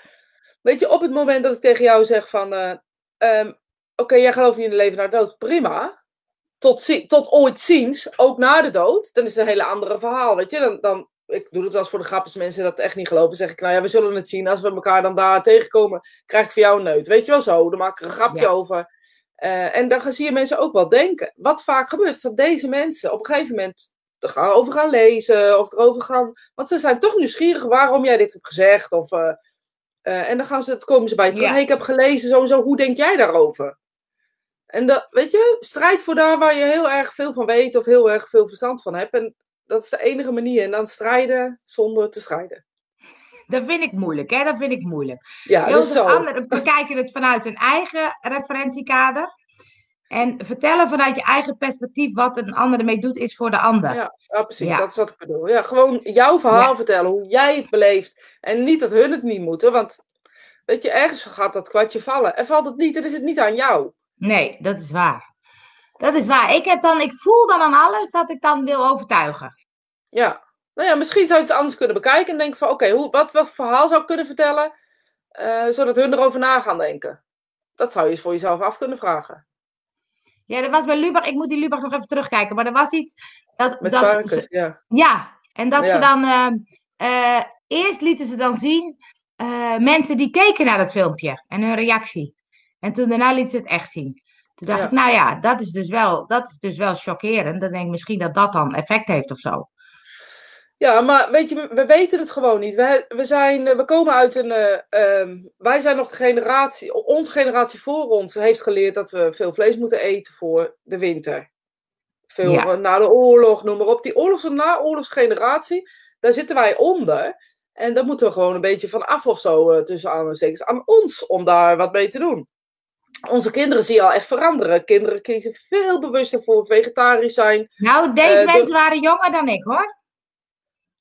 Weet je, op het moment dat ik tegen jou zeg van, eh, ehm, oké, jij gelooft niet in het leven na de dood, prima. Tot, zi- tot ooit ziens, ook na de dood, dan is het een hele andere verhaal, weet je. Dan, dan, ik doe het wel eens voor de grap, als mensen dat echt niet geloven, zeg ik, nou ja, we zullen het zien. Als we elkaar dan daar tegenkomen, krijg ik voor jou een neut. Weet je wel zo, dan maak ik er een grapje Ja. over. Eh, en dan zie je mensen ook wel denken. Wat vaak gebeurt, is dat deze mensen op een gegeven moment er gaan over gaan lezen, of erover gaan... Want ze zijn toch nieuwsgierig waarom jij dit hebt gezegd, of... eh, eh, en dan gaan ze, komen ze bij je terug. Ja. Hey, ik heb gelezen, zo en zo. Hoe denk jij daarover? En dat, weet je, strijd voor daar waar je heel erg veel van weet of heel erg veel verstand van hebt. En dat is de enige manier. En dan strijden zonder te strijden. dat vind ik moeilijk, hè, dat vind ik moeilijk. Ja, Heel dus veel anderen bekijken het vanuit hun eigen referentiekader. En vertellen vanuit je eigen perspectief wat een ander ermee doet, is voor de ander. Ja, ja, precies. Ja. Dat is wat ik bedoel. Ja, gewoon jouw verhaal Ja. vertellen. Hoe jij het beleeft. En niet dat hun het niet moeten. Want, weet je, ergens gaat dat kwartje vallen. En valt het niet, dan is het niet aan jou. Nee, dat is waar. Dat is waar. Ik, heb dan, ik voel dan aan alles dat ik dan wil overtuigen. Ja. Nou ja, misschien zou je het anders kunnen bekijken. En denken van, oké, hoe wat, wat verhaal zou ik kunnen vertellen? eh, zodat hun erover na gaan denken. Dat zou je voor jezelf af kunnen vragen. Ja, dat was bij Lubach. Ik moet die Lubach nog even terugkijken. Maar er was iets. Dat, Met dat varkens, ze- ja. ja, en dat ze dan. ehm, eh, eerst lieten ze dan zien eh, mensen die keken naar dat filmpje en hun reactie. En toen daarna liet ze het echt zien. Toen dacht Ja. ik, nou ja, dat is dus wel, dat is dus wel chockerend. Dan denk ik misschien dat dat dan effect heeft of zo. Ja, maar weet je, we weten het gewoon niet. We, we, zijn, eh, we komen uit een. eh, ehm, wij zijn nog de generatie. Onze generatie voor ons heeft geleerd dat we veel vlees moeten eten voor de winter. Veel Ja. eh, na de oorlog, noem maar op. Die oorlogs- en naoorlogsgeneratie, daar zitten wij onder. En daar moeten we gewoon een beetje van af of zo, eh, tussen aanhalingstekens. Aan ons om daar wat mee te doen. Onze kinderen zie je al echt veranderen. Kinderen kiezen veel bewuster voor vegetarisch zijn. Nou, deze de- mensen waren jonger dan ik hoor.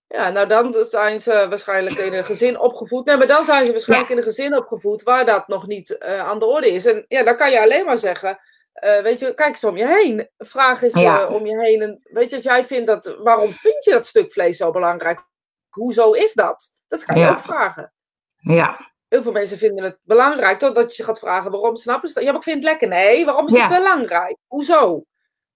Ja, nou dan zijn ze waarschijnlijk in een gezin opgevoed. Nee, maar dan zijn ze waarschijnlijk Ja. in een gezin opgevoed waar dat nog niet eh, aan de orde is. En ja, dan kan je alleen maar zeggen, eh, weet je, kijk eens om je heen. Vraag eens Ja. eh, om je heen. En weet je, als jij vindt dat, waarom vind je dat stuk vlees zo belangrijk? Hoezo is dat? Dat kan je Ja. ook vragen. Ja, Heel veel mensen vinden het belangrijk, totdat je gaat vragen waarom snappen ze dat? Ja, maar ik vind het lekker. Nee, waarom is Ja. het belangrijk? Hoezo?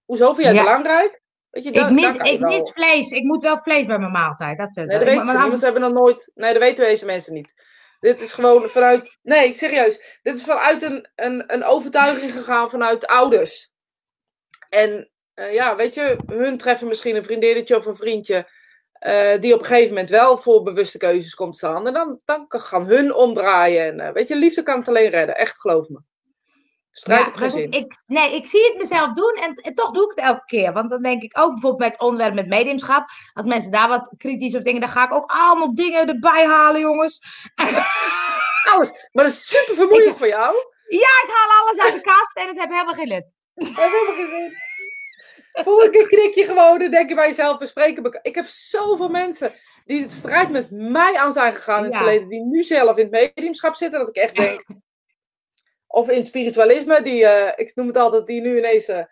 Hoezo vind jij het Ja. belangrijk? Weet je, ik, mis, ik wel- mis vlees. Ik moet wel vlees bij mijn maaltijd. Dat, Nee, dat weten ze niet, want ze hebben nog nooit... Nee, dat weten deze mensen niet. Dit is gewoon vanuit... Nee, serieus. Dit is vanuit een, een, een overtuiging gegaan vanuit ouders. En eh, ja, weet je, hun treffen misschien een vriendinnetje of een vriendje... eh, die op een gegeven moment wel voor bewuste keuzes komt staan. En dan, dan kan- gaan hun omdraaien. En eh, weet je, liefde kan het alleen redden. Echt, geloof me. Strijd Ja, ik, nee, ik zie het mezelf doen en, en toch doe ik het elke keer. Want dan denk ik ook bijvoorbeeld met het onderwerp met mediumschap. Als mensen daar wat kritisch op dingen, dan ga ik ook allemaal dingen erbij halen, jongens. Alles. Maar dat is super vermoeiend voor jou. Ja, ik haal alles uit de kast en het heeft helemaal geen nut. Heb helemaal geen zin. Volgende keer knik je gewoon en denk je bij jezelf, we spreken elkaar. Ik heb zoveel mensen die het strijd met mij aan zijn gegaan in het Ja. verleden, die nu zelf in het mediumschap zitten, dat ik echt denk. Of in spiritualisme, die, eh, ik noem het altijd, die nu ineens eh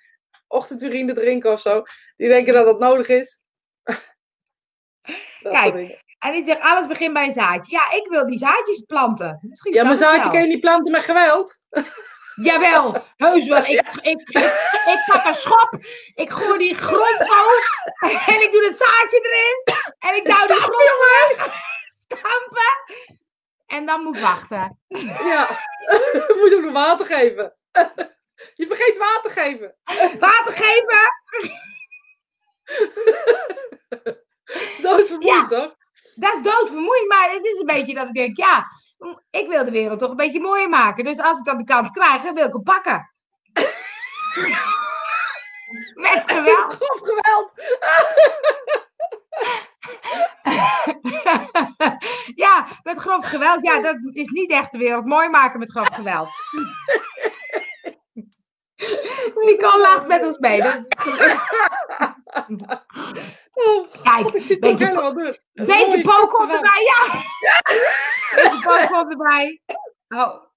ochtendurine drinken of zo. Die denken dat dat nodig is. dat Kijk. En die zegt, alles begint bij een zaadje. Ja, ik wil die zaadjes planten. Misschien Ja, maar zaadje wel. kan je niet planten met geweld. Jawel, heus wel. Ik, ik, ik, ik pak een schop, ik gooi die grond zo en ik doe het zaadje erin en ik duw die Stampen, grond weg. Stampen. En dan moet ik wachten. Ja, moet ook nog water geven. Je vergeet water geven. Water geven. Doodvermoeiend, Ja. toch? Dat is doodvermoeiend, maar het is een beetje dat ik denk, ja, ik wil de wereld toch een beetje mooier maken. Dus als ik dan de kans krijg, dan wil ik hem pakken. Met geweld. Grof geweld. ja, met grof geweld. Ja, dat is niet echt de wereld mooi maken met grof geweld. Nicole lacht met ons mee. Dat is- Oh, Kijk, God, ik zit beetje helemaal door. Beetje geweld. erbij, ja. Komt erbij. Oh.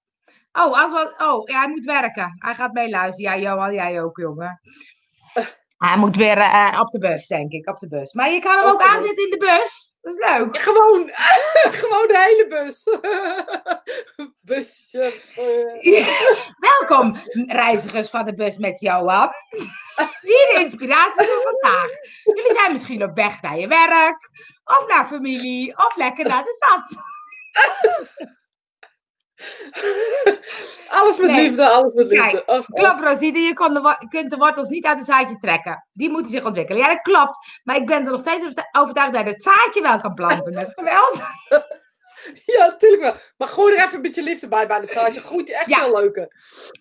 Oh, als we, oh, ja, hij moet werken. Hij gaat meeluisteren. Ja, Johan, jij ook, jongen. Hij moet weer eh, op de bus, denk ik. Op de bus. Maar je kan hem ook aanzetten in de bus. Dat is leuk. Gewoon, gewoon de hele bus. Busje. Welkom, reizigers van de bus met Johan. Hier de inspiratie voor vandaag. Jullie zijn misschien op weg naar je werk, of naar familie, of lekker naar de stad. Alles met Nee. liefde, alles met Kijk, liefde. Of. Klopt, Rosine, je kon de kunt de wortels niet uit het zaadje trekken. Die moeten zich ontwikkelen. Ja, dat klopt. Maar ik ben er nog steeds over- overtuigd dat je het zaadje wel kan planten. Met geweld. Ja, natuurlijk wel. Maar gooi er even een beetje liefde bij bij het zaadje. Groeit echt Ja. veel leuker.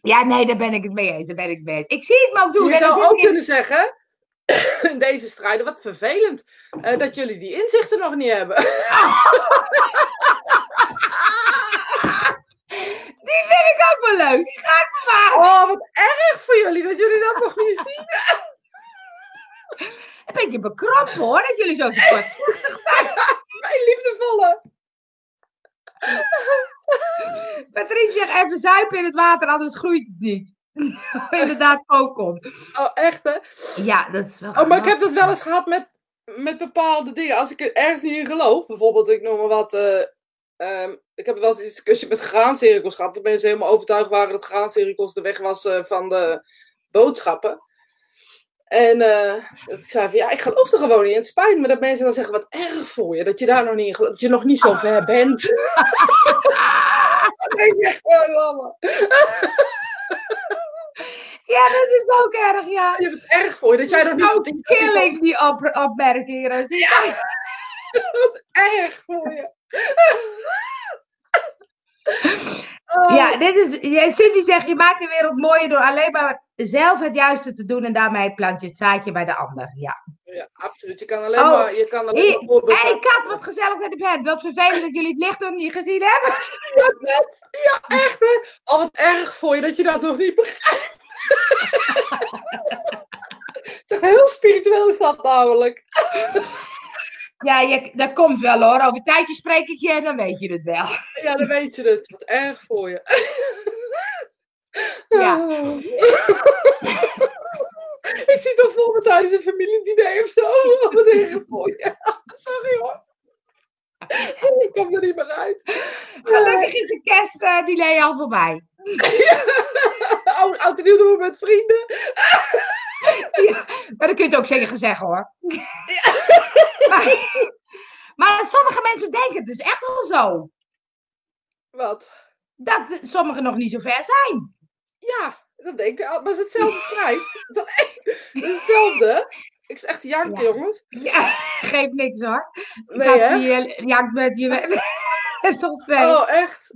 Ja, nee, daar ben ik het mee eens. Daar ben ik mee eens. Ik zie het me ook doen. Je zou ook in- kunnen zeggen, in deze strijden, wat vervelend, eh, dat jullie die inzichten nog niet hebben. Die vind ik ook wel leuk. Die ga ik bewaren. Oh, wat erg voor jullie dat jullie dat nog niet zien. Een beetje bekrompen hoor, dat jullie zo tekort. Mijn liefdevolle. Patrice zegt even zuipen in het water, anders groeit het niet. Inderdaad, ook komt. Oh, echt hè? Ja, dat is wel Oh, maar ik heb dat wel eens gehad met, met bepaalde dingen. Als ik er ergens niet in geloof, bijvoorbeeld, ik noem maar wat, eh, ehm, ik heb wel eens een discussie met graancirkels gehad. Dat mensen helemaal overtuigd waren dat graancirkels de weg was eh, van de boodschappen. En uh, dat ik zei van ja, ik geloof er gewoon niet. Het spijt me dat mensen dan zeggen wat erg voor je. Dat je daar nog niet in gelooft. Dat je nog niet zo ver bent. dat denk ik echt wel. Ja, dat is ook erg, ja. Je hebt het erg voor je. Dat jij nog niet... Ook killing, die op opmerkingen. Ja. Wat erg voor je. Ja, oh. dit is, Cindy zegt, je maakt de wereld mooier door alleen maar zelf het juiste te doen en daarmee plant je het zaadje bij de ander. Ja, ja absoluut. Je kan alleen oh. maar, je kan alleen maar Hé, hey, Kat, wat gezellig met de bed. Wat vervelend dat jullie het licht nog niet gezien hebben. Ja, net. Ja, echt hè. Al wat erg voor je dat je dat nog niet begrijpt. zeg, heel spiritueel is dat namelijk. Ja, je, dat komt wel hoor. Over een tijdje spreek ik je, dan weet je het wel. Ja, dan weet je het. Wat erg voor je. Ja. ik zie toch voor me tijdens een familiediner of zo. Wat erg voor je. Sorry hoor. Ik kom er niet meer uit. Gelukkig is de kerst uh, die al voorbij. Oud, oud en nieuw doen we met vrienden. Ja, maar dat kun je het ook zeker zeggen hoor. Ja. Maar, maar, sommige mensen denken het dus echt wel zo. Wat? Dat sommigen nog niet zo ver zijn. Ja, dat denk ik. Maar het is hetzelfde strijd. Het is hetzelfde. Ik zeg echt jank, jongens. Ja, geeft niks hoor. Nee, hè? Je jankt met je... oh, echt?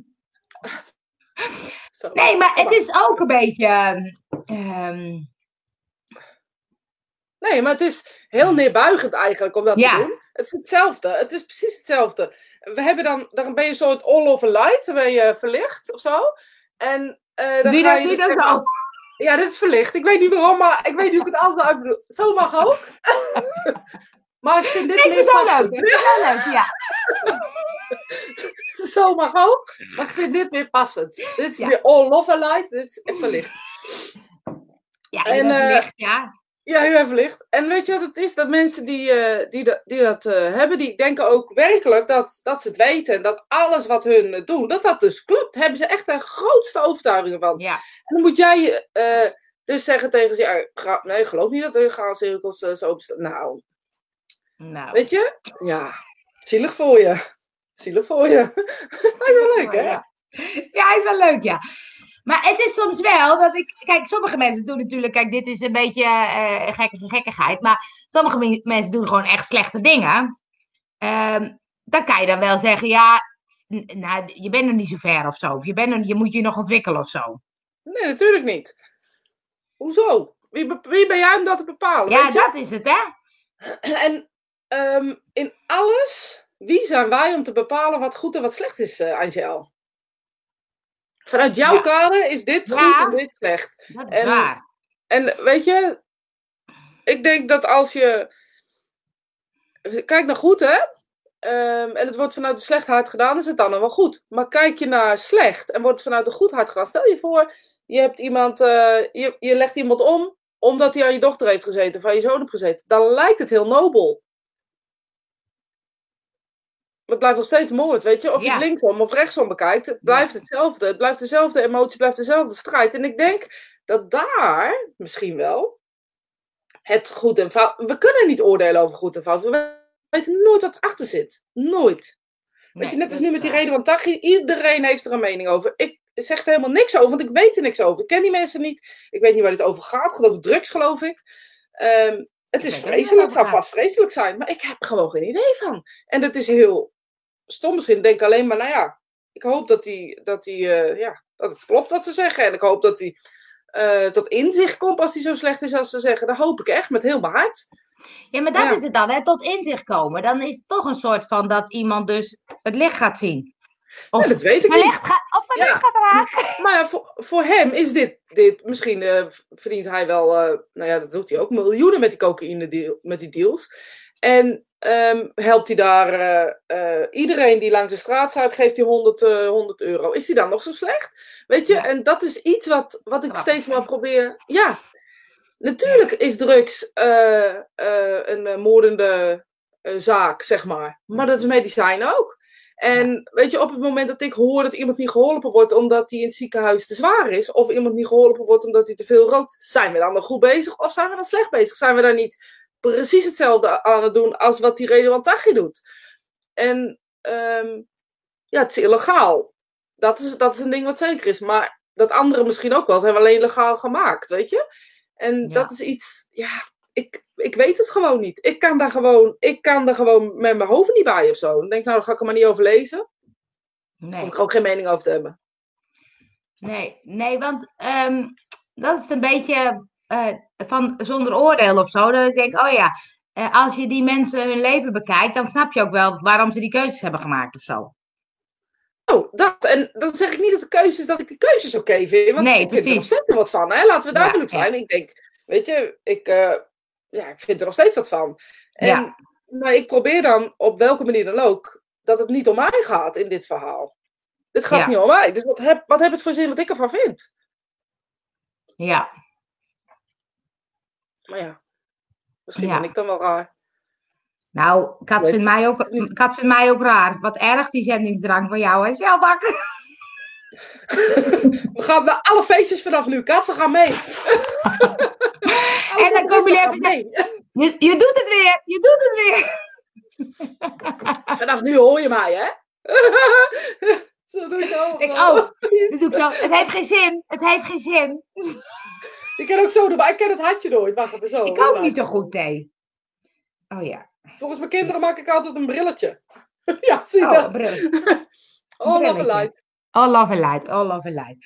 Zo, nee, maar het is ook een beetje... Um, Nee, maar het is heel neerbuigend eigenlijk om dat te doen. Het is hetzelfde. Het is precies hetzelfde. We hebben dan, dan ben je een soort all over light, dan ben je verlicht of zo. En uh, dan Doe ga dat, je dus dat ook? Ja, dit is verlicht. Ik weet niet waarom, maar ik weet niet hoe ik het altijd uit bedoel. Zo mag ook. maar ik vind dit meer leuk. Ik vind zo leuk, ja. zo mag ook. Maar ik vind dit meer passend. Dit is weer all over light. Dit is verlicht. Ja, en, uh, verlicht, ja. Ja, heel even licht. En weet je wat het is? Dat mensen die, uh, die, de, die dat uh, hebben, die denken ook werkelijk dat, dat ze het weten. En dat alles wat hun doen, dat dat dus klopt. Daar hebben ze echt de grootste overtuigingen van. Ja. En dan moet jij dus zeggen tegen ze, ja, nee, geloof niet dat er graancirkels zo bestaan. Nou, nou, weet je? Ja, zielig voor je. Zielig voor je. Hij is wel leuk, hè? Ja. ja, hij is wel leuk, ja. Maar het is soms wel dat ik. Kijk, sommige mensen doen natuurlijk. Kijk, dit is een beetje uh, gekke gekkigheid. Maar sommige mensen doen gewoon echt slechte dingen. Uh, dan kan je dan wel zeggen: ja, nou, je bent nog niet zo ver of zo. Of je, bent nog, je moet je nog ontwikkelen of zo. Nee, natuurlijk niet. Hoezo? Wie, wie ben jij om dat te bepalen? Ja, dat is het, hè? En um, in alles, wie zijn wij om te bepalen wat goed en wat slecht is, uh, Angel? Vanuit jouw ja. kader is dit goed en dit slecht. Dat en, waar. En weet je, ik denk dat als je. Kijk naar goed, hè? Um, en het wordt vanuit de slechtheid gedaan, is het dan nog wel goed. Maar kijk je naar slecht en wordt het vanuit de goedheid gedaan. Stel je voor, je hebt iemand, uh, je, je legt iemand om omdat hij aan je dochter heeft gezeten, of aan je zoon heeft gezeten. Dan lijkt het heel nobel het blijft nog steeds moord, weet je. Of je het linksom of rechtsom bekijkt, het blijft hetzelfde. Het blijft dezelfde emotie, blijft dezelfde strijd. En ik denk dat daar misschien wel het goed en fout... We kunnen niet oordelen over goed en fout. We weten nooit wat erachter zit. Nooit. weet je, net als nu met die reden van Tachi. Iedereen heeft er een mening over. Ik zeg er helemaal niks over, want ik weet er niks over. Ik ken die mensen niet. Ik weet niet waar dit over gaat. Het over drugs, geloof ik. Um, het is vreselijk, het zou vast vreselijk zijn, maar ik heb gewoon geen idee van. En dat is heel stom misschien, denk alleen maar, nou ja, ik hoop dat, die, dat, die, uh, ja, dat het klopt wat ze zeggen. En ik hoop dat hij uh, tot inzicht komt als hij zo slecht is als ze zeggen. Dat hoop ik echt met heel mijn hart. Ja, maar dat ja. is het dan, hè? tot inzicht komen. Dan is het toch een soort van dat iemand dus het licht gaat zien. Of ja, dat weet ik niet. Ga, of het ja. gaat raken. Maar ja, voor, voor hem is dit, dit misschien uh, verdient hij wel, nou ja, dat doet hij ook, miljoenen met die cocaïne deal, met die deals. En um, helpt hij daar uh, uh, iedereen die langs de straat staat, geeft hij 100, uh, 100 euro. Is hij dan nog zo slecht? Weet je, ja. en dat is iets wat, wat ik steeds maar probeer. Ja, natuurlijk is drugs een moordende zaak, zeg maar. Maar dat is medicijn ook. En weet je, op het moment dat ik hoor dat iemand niet geholpen wordt omdat hij in het ziekenhuis te zwaar is, of iemand niet geholpen wordt omdat hij te veel rookt, zijn we dan nog goed bezig of zijn we dan slecht bezig? Zijn we dan niet precies hetzelfde aan het doen als wat die Redouan Taghi doet? En ehm, ja, het is illegaal. Dat is, dat is een ding wat zeker is. Maar dat andere misschien ook wel. zijn we alleen legaal gemaakt, weet je? En dat is iets, ja, ik, ik weet het gewoon niet. Ik kan daar gewoon, ik kan daar gewoon met mijn hoofd niet bij of zo. Dan denk ik, nou, dan ga ik er maar niet over lezen. Nee. Of ik er ook geen mening over te hebben. Nee, nee, want ehm, dat is een beetje uh, van zonder oordeel of zo. Dat ik denk, oh ja, uh, als je die mensen hun leven bekijkt, dan snap je ook wel waarom ze die keuzes hebben gemaakt of zo. Oh, dat. En dan zeg ik niet dat de keuzes, dat ik de keuzes oké okay vind. Want nee, ik vind er nog steeds wat van. Hè? Laten we duidelijk ja, zijn. Ik denk, weet je, ik, uh, ja, ik vind er nog steeds wat van. En, ja. Maar ik probeer dan, op welke manier dan ook, dat het niet om mij gaat in dit verhaal. Het gaat niet om mij. Dus wat heb, wat heb het voor zin wat ik ervan vind? Ja. Maar ja, misschien ben ik dan wel raar. Nou, Kat vindt, mij ook, Kat vindt mij ook raar. Wat erg die zendingsdrang van jou, hè, Sjaalbakker? we gaan naar alle feestjes vanaf nu, Kat. We gaan mee. en dan komen jullie even mee. Je, je doet het weer. Je doet het weer. vanaf nu hoor je mij, hè? zo doe ik zo. Ik ook. doe ik zo. Het heeft geen zin. Het heeft geen zin. Ik ken ook zo doen, maar ik ken het hartje nooit. Wacht even zo. Ik ook niet zo goed, thee. Oh ja. Volgens mijn kinderen maak ik altijd een brilletje. ja, zie oh, dat? Brilletje. All love light. All love light. All love light.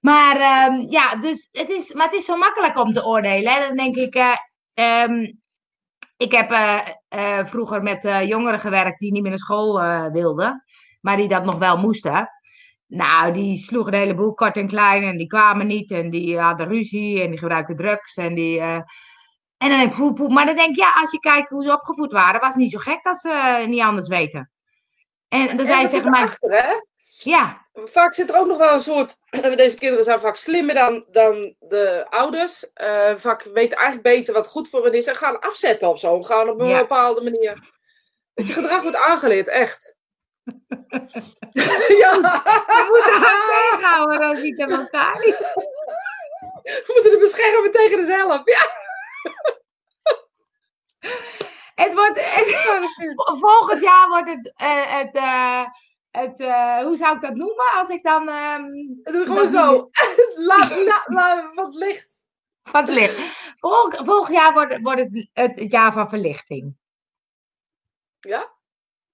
Maar um, ja, dus het is, maar het is zo makkelijk om te oordelen. Hè? Dan denk ik, uh, um, ik heb uh, uh, vroeger met jongeren gewerkt die niet meer naar school wilden, maar die dat nog wel moesten. Nou, die sloegen de hele boel kort en klein en die kwamen niet en die hadden ruzie en die gebruikten drugs en die en dan poep, poep. Maar dan denk ik, ja, als je kijkt hoe ze opgevoed waren, was het niet zo gek dat ze uh, niet anders weten. En dan zei ze tegen mij. Achter, hè? Ja. Vaak zit er ook nog wel een soort. Deze kinderen zijn vaak slimmer dan, dan de ouders. Uh, vaak weten eigenlijk beter wat goed voor hen is en gaan afzetten of zo. Gaan op een ja. bepaalde manier. Dat je gedrag wordt aangeleerd, echt. ja. We moeten haar tegenhouden, Rosita Montari. We moeten de beschermen tegen zelf. Ja. het wordt, volgend jaar wordt het, uh, het, uh, het uh, hoe zou ik dat noemen? Als ik dan. Um, Doe gewoon zo. wat licht. Wat licht. Volg, volgend jaar wordt, wordt het, het jaar van verlichting. Ja?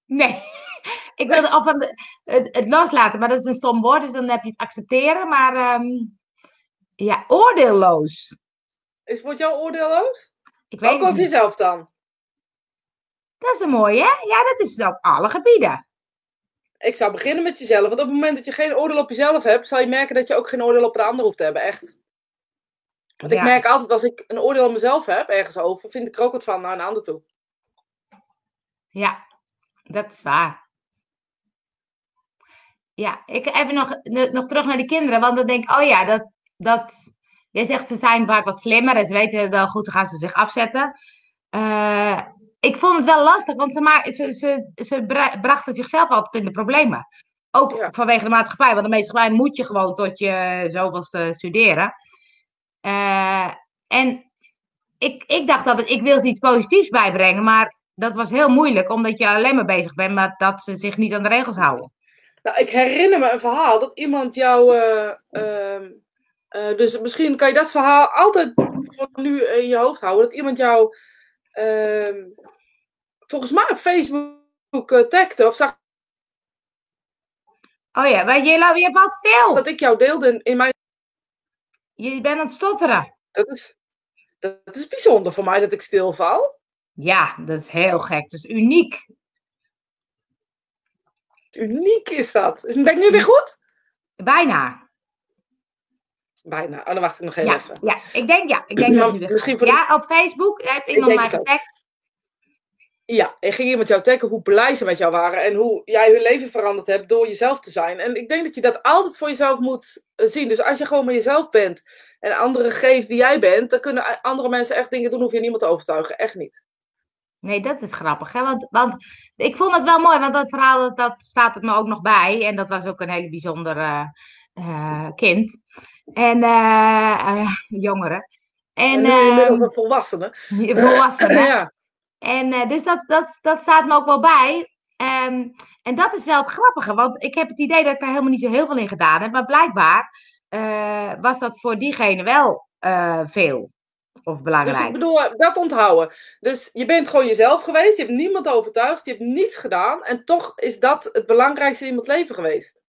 Nee. Ik wil of het, het, het, loslaten, maar dat is een stom woord, dus dan heb je het accepteren. Maar um, ja, oordeelloos. Is wordt jouw oordeelloos? Ik weet Ook over jezelf dan? Dat is een mooie, hè? Ja, dat is het op alle gebieden. Ik zou beginnen met jezelf. Want op het moment dat je geen oordeel op jezelf hebt, zal je merken dat je ook geen oordeel op de ander hoeft te hebben. Echt. Want ik merk altijd, als ik een oordeel op mezelf heb, ergens over, vind ik er ook wat van naar een ander toe. Ja, dat is waar. Ja, ik even nog, nog terug naar de kinderen. Want dan denk ik, oh ja, dat, dat Jij zegt ze zijn vaak wat slimmer en ze weten wel goed, dan gaan ze zich afzetten. Uh, ik vond het wel lastig, want ze, ma ze, ze, ze brachten zichzelf altijd in de problemen. Ook vanwege de maatschappij, want de maatschappij moet je gewoon tot je zoveelste studeren. Uh, en ik, ik dacht dat ik wil ze iets positiefs bijbrengen, maar dat was heel moeilijk, omdat je alleen maar bezig bent met dat ze zich niet aan de regels houden. Nou, ik herinner me een verhaal dat iemand jou uh, uh, dus misschien kan je dat verhaal altijd voor nu in je hoofd houden. Dat iemand jou uh, volgens mij op Facebook uh, tagde of zag. Oh ja, maar je, je valt stil. Dat ik jou deelde in, in mijn. Je bent aan het stotteren. Dat is, dat is bijzonder voor mij dat ik stilval. Ja, dat is heel gek. Dat is uniek. Uniek is dat. Ben ik nu weer goed? Bijna. Bijna. Oh, dan wacht ik nog heel ja, even. Ja, ik denk ja. Ik denk dat je Misschien voor Ja, op Facebook heb iemand mij getagd. Ja, en ging iemand jou taggen hoe blij ze met jou waren en hoe jij hun leven veranderd hebt door jezelf te zijn. En ik denk dat je dat altijd voor jezelf moet eh, zien. Dus als je gewoon met jezelf bent en anderen geeft die jij bent, dan kunnen andere mensen echt dingen doen, hoef je niemand te overtuigen. Echt niet. Nee, dat is grappig. Hè? Want, want ik vond het wel mooi, want dat verhaal dat, dat staat het me ook nog bij. En dat was ook een hele bijzondere uh, kind. En uh, jongere. En, en een volwassene. Volwassene. ja. En dus dat, dat, dat staat me ook wel bij. Um, en dat is wel het grappige, want ik heb het idee dat ik daar helemaal niet zo heel veel in gedaan heb. Maar blijkbaar was dat voor diegene wel veel. Of belangrijk. Dus ik bedoel, dat onthouden. Dus je bent gewoon jezelf geweest, je hebt niemand overtuigd, je hebt niets gedaan. En toch is dat het belangrijkste in iemands leven geweest.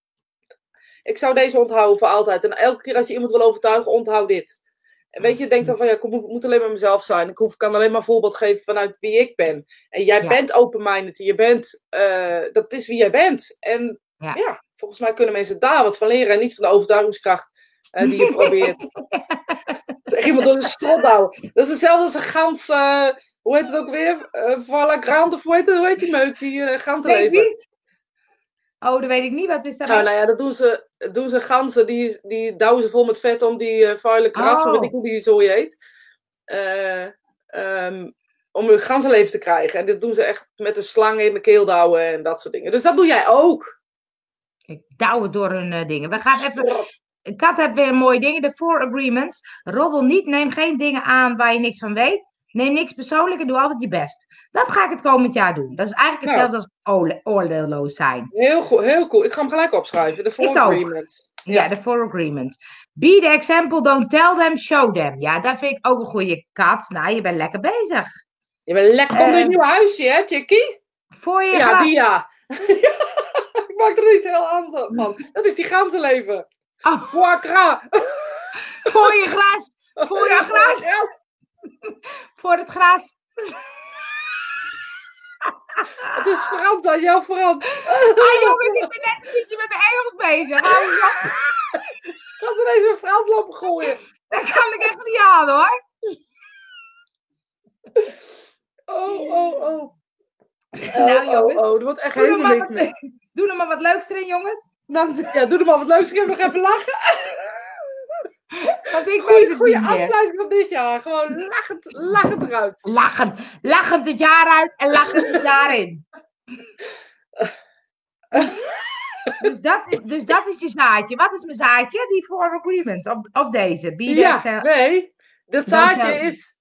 Ik zou deze onthouden voor altijd. En elke keer als je iemand wil overtuigen, onthoud dit. En weet je, denk dan van ja, ik moet alleen maar mezelf zijn. Ik hoef, kan alleen maar een voorbeeld geven vanuit wie ik ben. En jij bent open-minded. Je bent, uh, dat is wie jij bent. En ja. ja. volgens mij kunnen mensen daar wat van leren. En niet van de overtuigingskracht uh, die je probeert. Zeg iemand door de strot houden. Dat is hetzelfde als een gans. Uh, hoe heet het ook weer? Uh, Voilà Grant of hoe heet, het, hoe heet die meuk? Die uh, ganzen leven. Oh, dat weet ik niet. Wat is dat? Nou, nou ja, dat doen ze, doen ze ganzen. Die, die douwen ze vol met vet om die uh, vuile kras, oh. weet ik hoe die zo heet. Uh, um, om een ganzenleven te krijgen. En dit doen ze echt met een slang in de keel douwen en dat soort dingen. Dus dat doe jij ook. Ik douwen door hun uh, dingen. We gaan even Kat heeft weer mooie dingen. De Four Agreements. Roddel niet, neem geen dingen aan waar je niks van weet. Neem niks persoonlijk en doe altijd je best. Dat ga ik het komend jaar doen. Dat is eigenlijk nou. hetzelfde als oordeelloos zijn. Heel goed, heel cool. Ik ga hem gelijk opschrijven. De Four Agreements. Ja. de Four Agreements. Be the example, don't tell them, show them. Ja, dat vind ik ook een goede kat. Nou, je bent lekker bezig. Je bent lekker. Komt uh, een nieuw huisje, hè, Chickie? Voor je Ja, die ja. ik maak er niet heel aan van. Dat is die ganzenleven. Oh. Foie gras. Voor je gras. Voor je gras. Voor het gras. Het is Frans dan, jouw Frans. Ah jongens, ik ben net een beetje met mijn Engels bezig. Ga ze deze met Frans lopen gooien? Dat kan ik echt niet aan hoor. Oh, oh, oh. Nou, oh, jongens. Oh, oh, dat wordt echt helemaal niks Doe er maar wat leuks erin, jongens. Dan... Ja, doe er maar wat leuks. Ik heb nog even lachen. Want ik goeie, goeie afsluiting van dit jaar. Gewoon lachend, lachend eruit. Lachend. Lachend het jaar uit en lachend het jaar in. dus, dat is, dus dat is je zaadje. Wat is mijn zaadje? Die Four Agreement. Of, of deze. Ja, nee. Dat zaadje is...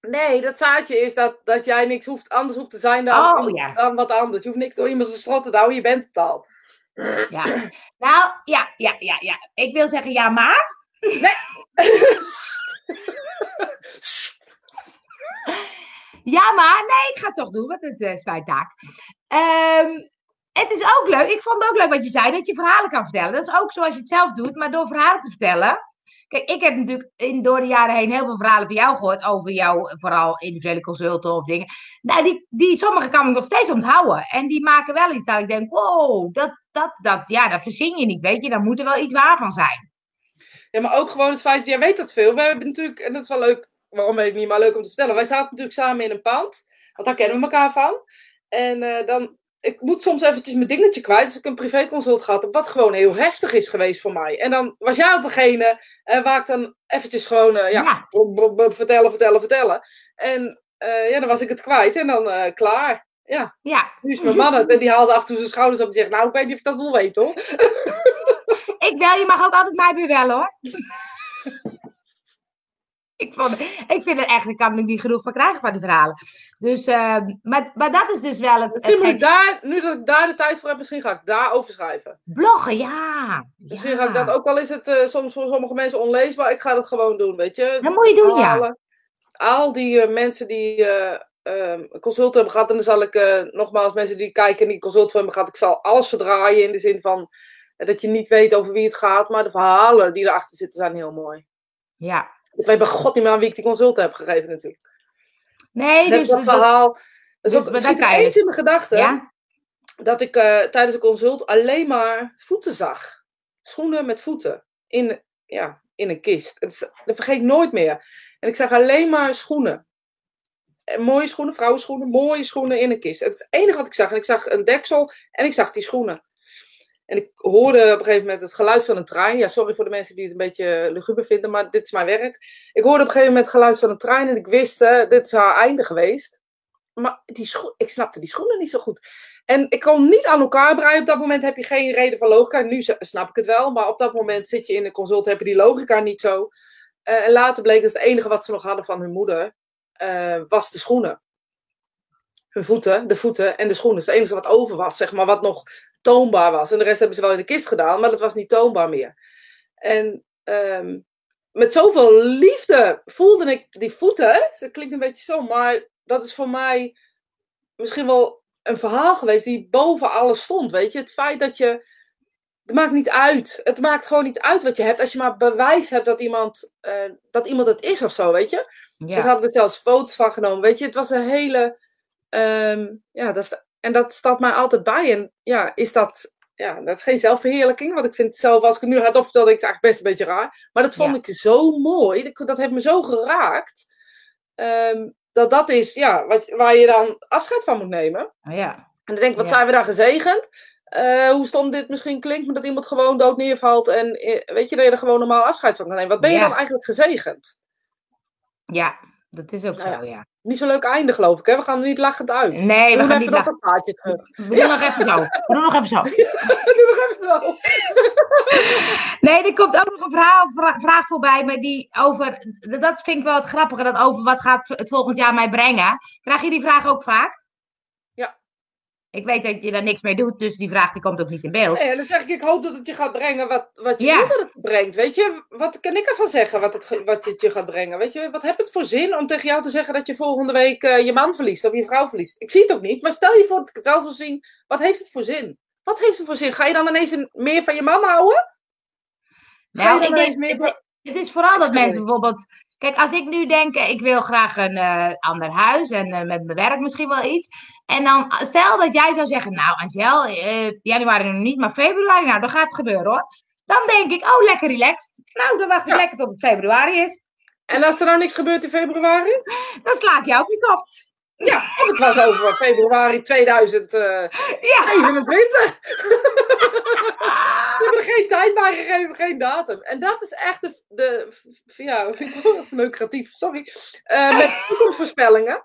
Nee, dat zaadje is dat, dat jij niks hoeft, anders hoeft te zijn dan, oh, ja. dan wat anders. Je hoeft niks door iemand zijn strot te houden. Je bent het al. Ja. Nou, ja, ja, ja, ja. Ik wil zeggen ja, maar. Nee. ja, maar. Nee, ik ga het toch doen, want het is mijn taak. Um, het is ook leuk. Ik vond het ook leuk wat je zei, dat je verhalen kan vertellen. Dat is ook zoals je het zelf doet, maar door verhalen te vertellen. Kijk, ik heb natuurlijk in, door de jaren heen heel veel verhalen van jou gehoord over jouw, vooral individuele consulten of dingen. Nou, die, die sommige kan ik nog steeds onthouden. En die maken wel iets dat ik denk, wow, dat, dat, dat, ja, dat verzin je niet, weet je. Daar moet er wel iets waar van zijn. Ja, maar ook gewoon het feit, jij weet dat veel. We hebben natuurlijk, en dat is wel leuk, waarom weet ik niet, maar leuk om te vertellen. Wij zaten natuurlijk samen in een pand, want daar kennen we elkaar van. En uh, dan ik moet soms eventjes mijn dingetje kwijt. Dus ik een privéconsult gehad heb, wat gewoon heel heftig is geweest voor mij. En dan was jij degene uh, waar ik dan eventjes gewoon, uh, ja, ja. vertellen, vertellen, vertellen. En ja, dan was ik het kwijt en dan klaar. Ja. ja. Nu is mijn man het en die haalt af en toe zijn schouders op en zegt, nou, ik weet niet of ik dat wil weten hoor. ik wel, je mag ook altijd mij bellen hoor ik, vond, ik vind het echt, ik kan er niet genoeg van krijgen van die verhalen. Dus, uh, maar, maar dat is dus wel het. het ik daar, nu dat ik daar de tijd voor heb, misschien ga ik daar over schrijven. Bloggen, ja. Misschien ja. ga ik dat, ook al is het uh, soms voor sommige mensen onleesbaar, ik ga dat gewoon doen, weet je. Dat moet je doen, ja. Al die uh, mensen die ehm, consult hebben gehad, en dan zal ik nogmaals, mensen die kijken en die consult hebben gehad, ik zal alles verdraaien in de zin van dat je niet weet over wie het gaat, maar de verhalen die erachter zitten zijn heel mooi. Ja, ik weet bij god niet meer aan wie ik die consult heb gegeven natuurlijk. Nee, Net dus... dat verhaal. Dus, dus er eens in mijn gedachten. Ja? Dat ik uh, tijdens de consult alleen maar voeten zag. Schoenen met voeten. In, ja, in een kist. Het is, dat vergeet ik nooit meer. En ik zag alleen maar schoenen. En mooie schoenen, vrouwenschoenen, mooie schoenen in een kist. Het enige wat ik zag. En ik zag een deksel en ik zag die schoenen. En ik hoorde op een gegeven moment het geluid van een trein. Ja, sorry voor de mensen die het een beetje luguber vinden, maar dit is mijn werk. Ik hoorde op een gegeven moment het geluid van een trein en ik wist, uh, dit is haar einde geweest. maar die schoen, ik snapte die schoenen niet zo goed. En ik kon niet aan elkaar breien. Op dat moment heb je geen reden van logica. Nu snap ik het wel. Maar op dat moment zit je in de consult, heb je die logica niet zo. Uh, en later bleek dat het enige wat ze nog hadden van hun moeder, was de schoenen. Hun voeten, de voeten en de schoenen. Het enige wat over was, zeg maar, wat nog toonbaar was. En de rest hebben ze wel in de kist gedaan, maar dat was niet toonbaar meer. En um, met zoveel liefde voelde ik die voeten. Dat klinkt een beetje zo, maar dat is voor mij misschien wel een verhaal geweest die boven alles stond. Weet je, het feit dat je. Het maakt niet uit. Het maakt gewoon niet uit wat je hebt. Als je maar bewijs hebt dat iemand, uh, dat iemand het is of zo, weet je. Ja. Dus hadden er zelfs foto's van genomen. Weet je, het was een hele. Um, ja, dat is, en dat staat mij altijd bij. En ja, is dat ja, dat is geen zelfverheerlijking. Want ik vind zelf, als ik het nu hardop vertel, denk ik het eigenlijk best een beetje raar. Maar dat vond ik zo mooi. Dat, dat heeft me zo geraakt. Um, dat dat is ja, wat, waar je dan afscheid van moet nemen. Oh, ja. En dan denk ik, wat zijn we daar gezegend? Uh, hoe stom dit misschien klinkt, maar dat iemand gewoon dood neervalt. En eh, weet je, dat je er gewoon normaal afscheid van kan nemen. Wat ben je dan eigenlijk gezegend? Ja, dat is ook nou zo, ja. Niet zo'n leuk einde, geloof ik. Hè? We gaan er niet lachend uit. Nee, we, we gaan niet terug. We doen nog even zo. We doen nog even zo. Doe nog even zo. nee, er komt ook nog een verhaal, vraag voorbij, maar die over, dat vind ik wel het grappige, dat over wat gaat het volgend jaar mij brengen. Krijg je die vraag ook vaak? Ik weet dat je daar niks mee doet, dus die vraag die komt ook niet in beeld. Nee, dan zeg ik, ik hoop dat het je gaat brengen wat, wat je ja. wil dat het brengt. Weet je, wat kan ik ervan zeggen wat het, wat het je gaat brengen? Weet je, wat heb het voor zin om tegen jou te zeggen dat je volgende week uh, je man verliest of je vrouw verliest? Ik zie het ook niet, maar stel je voor dat ik het wel zou zien. Wat heeft het voor zin? Wat heeft het voor zin? Ga je dan ineens een, meer van je man houden? Ga nou, ik denk, meer... het, het is vooral dat mensen bijvoorbeeld Kijk, als ik nu denk, ik wil graag een uh, ander huis en uh, met mijn werk misschien wel iets. En dan, stel dat jij zou zeggen, nou Angel, uh, januari nog niet, maar februari, nou dan gaat het gebeuren hoor. Dan denk ik, oh lekker relaxed. Nou, dan wacht ik ja. lekker tot het februari is. En als er nou niks gebeurt in februari? Dan sla ik jou op je kop. Ja, of het was over februari 2027. Ja. Ze hebben er geen tijd bij gegeven, geen datum. En dat is echt de, de ja, lucratief, sorry, uh, met toekomstvoorspellingen.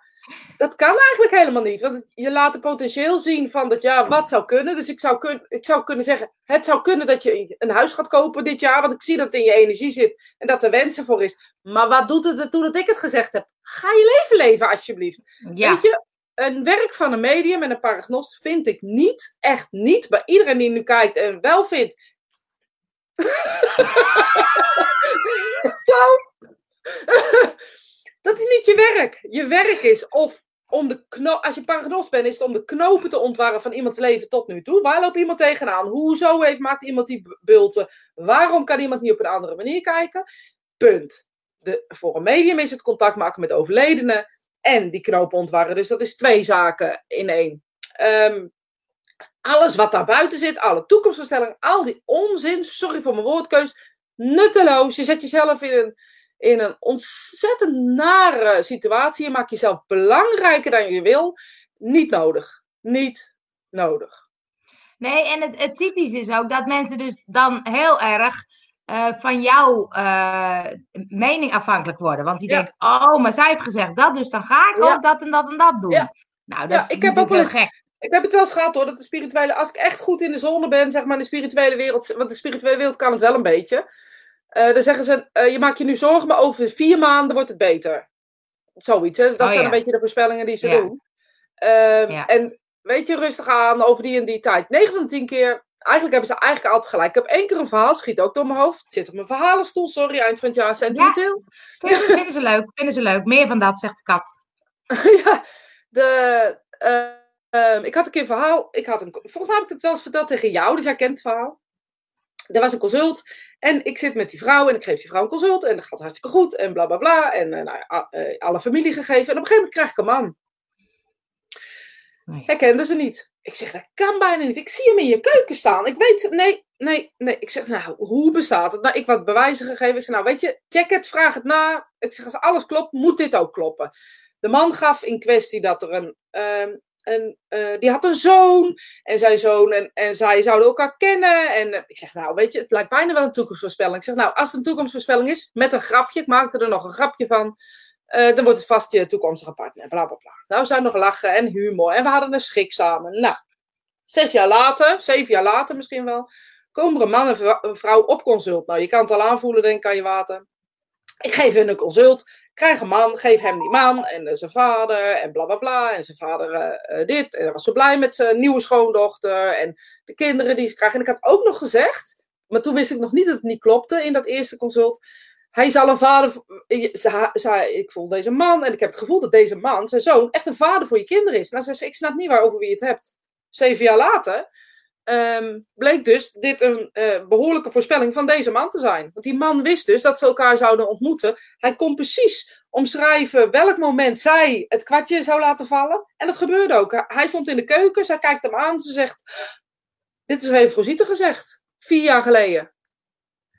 Dat kan eigenlijk helemaal niet. Want je laat het potentieel zien van dat ja, wat zou kunnen. Dus ik zou, kun, ik zou kunnen zeggen, het zou kunnen dat je een huis gaat kopen dit jaar. Want ik zie dat het in je energie zit en dat er wensen voor is. Maar wat doet het ertoe dat ik het gezegd heb? Ga je leven leven alsjeblieft. Ja. Weet je, een werk van een medium en een paragnost vind ik niet, echt niet, bij iedereen die nu kijkt en wel vindt. Zo. Dat is niet je werk. Je werk is of om de knoop, als je paragnost bent, is het om de knopen te ontwarren van iemands leven tot nu toe. Waar loopt iemand tegenaan? Hoezo heeft, maakt iemand die bulten? Waarom kan iemand niet op een andere manier kijken? Punt. De, voor een medium is het contact maken met overledenen en die knopen ontwarren. Dus dat is twee zaken in één. Um, alles wat daar buiten zit, alle toekomstvoorstellingen, al die onzin, sorry voor mijn woordkeus, nutteloos. Je zet jezelf in een, in een ontzettend nare situatie. Je maakt jezelf belangrijker dan je wil. Niet nodig. Niet nodig. Nee, en het, het typisch is ook dat mensen dus dan heel erg uh, van jouw uh, mening afhankelijk worden. Want die ja. denken, oh, maar zij heeft gezegd dat, dus dan ga ik ja. ook dat en dat en dat doen. Ja. Nou, dat ja, ik heb ook wel eens, gek. Ik heb het wel eens gehad hoor, dat de spirituele, als ik echt goed in de zone ben, zeg maar in de spirituele wereld, want de spirituele wereld kan het wel een beetje. Uh, dan zeggen ze, je maakt je nu zorgen, maar over vier maanden wordt het beter. Zoiets, hè? dat oh, zijn een beetje de voorspellingen die ze doen. Ehm, en weet je, rustig aan over die en die tijd. 9 van de 10 keer eigenlijk hebben ze eigenlijk altijd gelijk. Ik heb één keer een verhaal, schiet ook door mijn hoofd. Het zit op mijn verhalenstoel, sorry, eind van het jaar sentimenteel. Ja, vinden ze leuk, vinden ze leuk. Meer van dat, zegt de kat. ja, de, uh, um, ik had een keer een verhaal. Ik had een, volgens mij heb ik het wel eens verteld tegen jou, dus jij kent het verhaal. Er was een consult en ik zit met die vrouw en ik geef die vrouw een consult en dat gaat hartstikke goed en bla bla bla. En uh, nou, uh, alle familie gegeven. En op een gegeven moment krijg ik een man. Nee. Herkende ze niet. Ik zeg, dat kan bijna niet. Ik zie hem in je keuken staan. Ik weet, nee, nee, nee. Ik zeg, nou, hoe bestaat het? Nou, ik wat bewijzen gegeven. Ik zeg, nou, weet je, check het, vraag het na. Ik zeg, als alles klopt, moet dit ook kloppen. De man gaf in kwestie dat er een, um, een uh, die had een zoon. En zijn zoon en, en zij zouden elkaar kennen. En uh, ik zeg, nou, weet je, het lijkt bijna wel een toekomstvoorspelling. Ik zeg, nou, als het een toekomstvoorspelling is, met een grapje. Ik maakte er nog een grapje van. eh, dan wordt het vast je toekomstige partner. Bla bla bla. Nou, zijn nog lachen en humor. En we hadden een schik samen. Nou, zes jaar later, zeven jaar later misschien wel, komen er een man en een vrouw op consult. Nou, je kan het al aanvoelen, denk ik, aan je water. Ik geef hun een consult, krijg een man, geef hem die man en uh, zijn vader en bla bla bla. En zijn vader uh, dit. En hij was zo blij met zijn nieuwe schoondochter en de kinderen die ze krijgen. En ik had ook nog gezegd, maar toen wist ik nog niet dat het niet klopte in dat eerste consult. Hij zal een vader. Zei, ik voel deze man en ik heb het gevoel dat deze man, zijn zoon, echt een vader voor je kinderen is. Nou, zei ze, ik snap niet waar over wie je het hebt. Zeven jaar later um, bleek dus dit een uh, behoorlijke voorspelling van deze man te zijn. Want die man wist dus dat ze elkaar zouden ontmoeten. Hij kon precies omschrijven welk moment zij het kwartje zou laten vallen. En dat gebeurde ook. Hij stond in de keuken, zij kijkt hem aan, ze zegt: Dit is even Rosita gezegd, vier jaar geleden.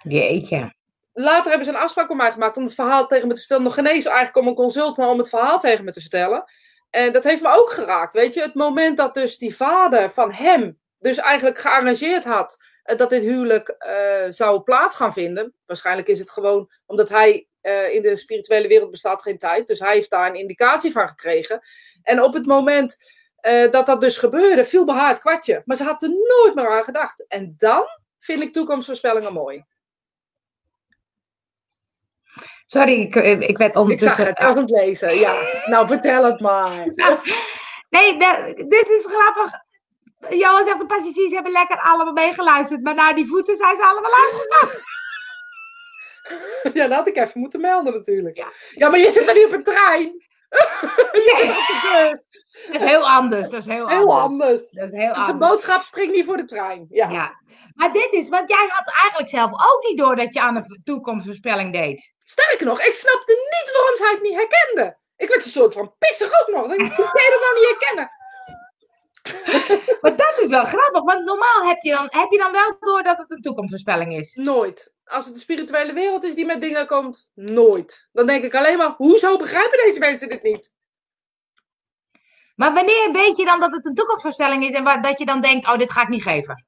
Jeetje. Later hebben ze een afspraak met mij gemaakt om het verhaal tegen me te vertellen. Nog geen eens eigenlijk om een consult, maar om het verhaal tegen me te vertellen. En dat heeft me ook geraakt. Weet je, het moment dat dus die vader van hem dus eigenlijk gearrangeerd had uh, dat dit huwelijk uh, zou plaats gaan vinden. Waarschijnlijk is het gewoon omdat hij uh, in de spirituele wereld bestaat geen tijd. Dus hij heeft daar een indicatie van gekregen. En op het moment dat dat dus gebeurde, viel bij haar het kwartje. Maar ze had er nooit meer aan gedacht. En dan vind ik toekomstvoorspellingen mooi. Sorry, ik, ik werd ondertussen... Ik zag het, ik was aan het lezen, ja. Nou, vertel het maar. Nee, dit is grappig. Johan zegt, de passagiers hebben lekker allemaal meegeluisterd. Maar naar die voeten zijn ze allemaal uitgestapt. Ja, dat had ik even moeten melden natuurlijk. Ja, ja maar je zit er niet op een trein. Dat is heel anders. Dat is heel, heel anders. anders. Dat is heel anders. Een boodschap springt niet voor de trein. Ja. ja. Maar dit is, want jij had eigenlijk zelf ook niet door dat je aan een toekomstvoorspelling deed. Sterker nog, ik snapte niet waarom zij het niet herkende. Ik werd een soort van pissig ook nog. Hoe kan je dat nou niet herkennen? maar dat is wel grappig, want normaal heb je, dan, heb je dan wel door dat het een toekomstvoorspelling is. Nooit. Als het de spirituele wereld is die met dingen komt, nooit. Dan denk ik alleen maar, hoezo begrijpen deze mensen dit niet? Maar wanneer weet je dan dat het een toekomstvoorspelling is en dat je dan denkt, oh, dit ga ik niet geven?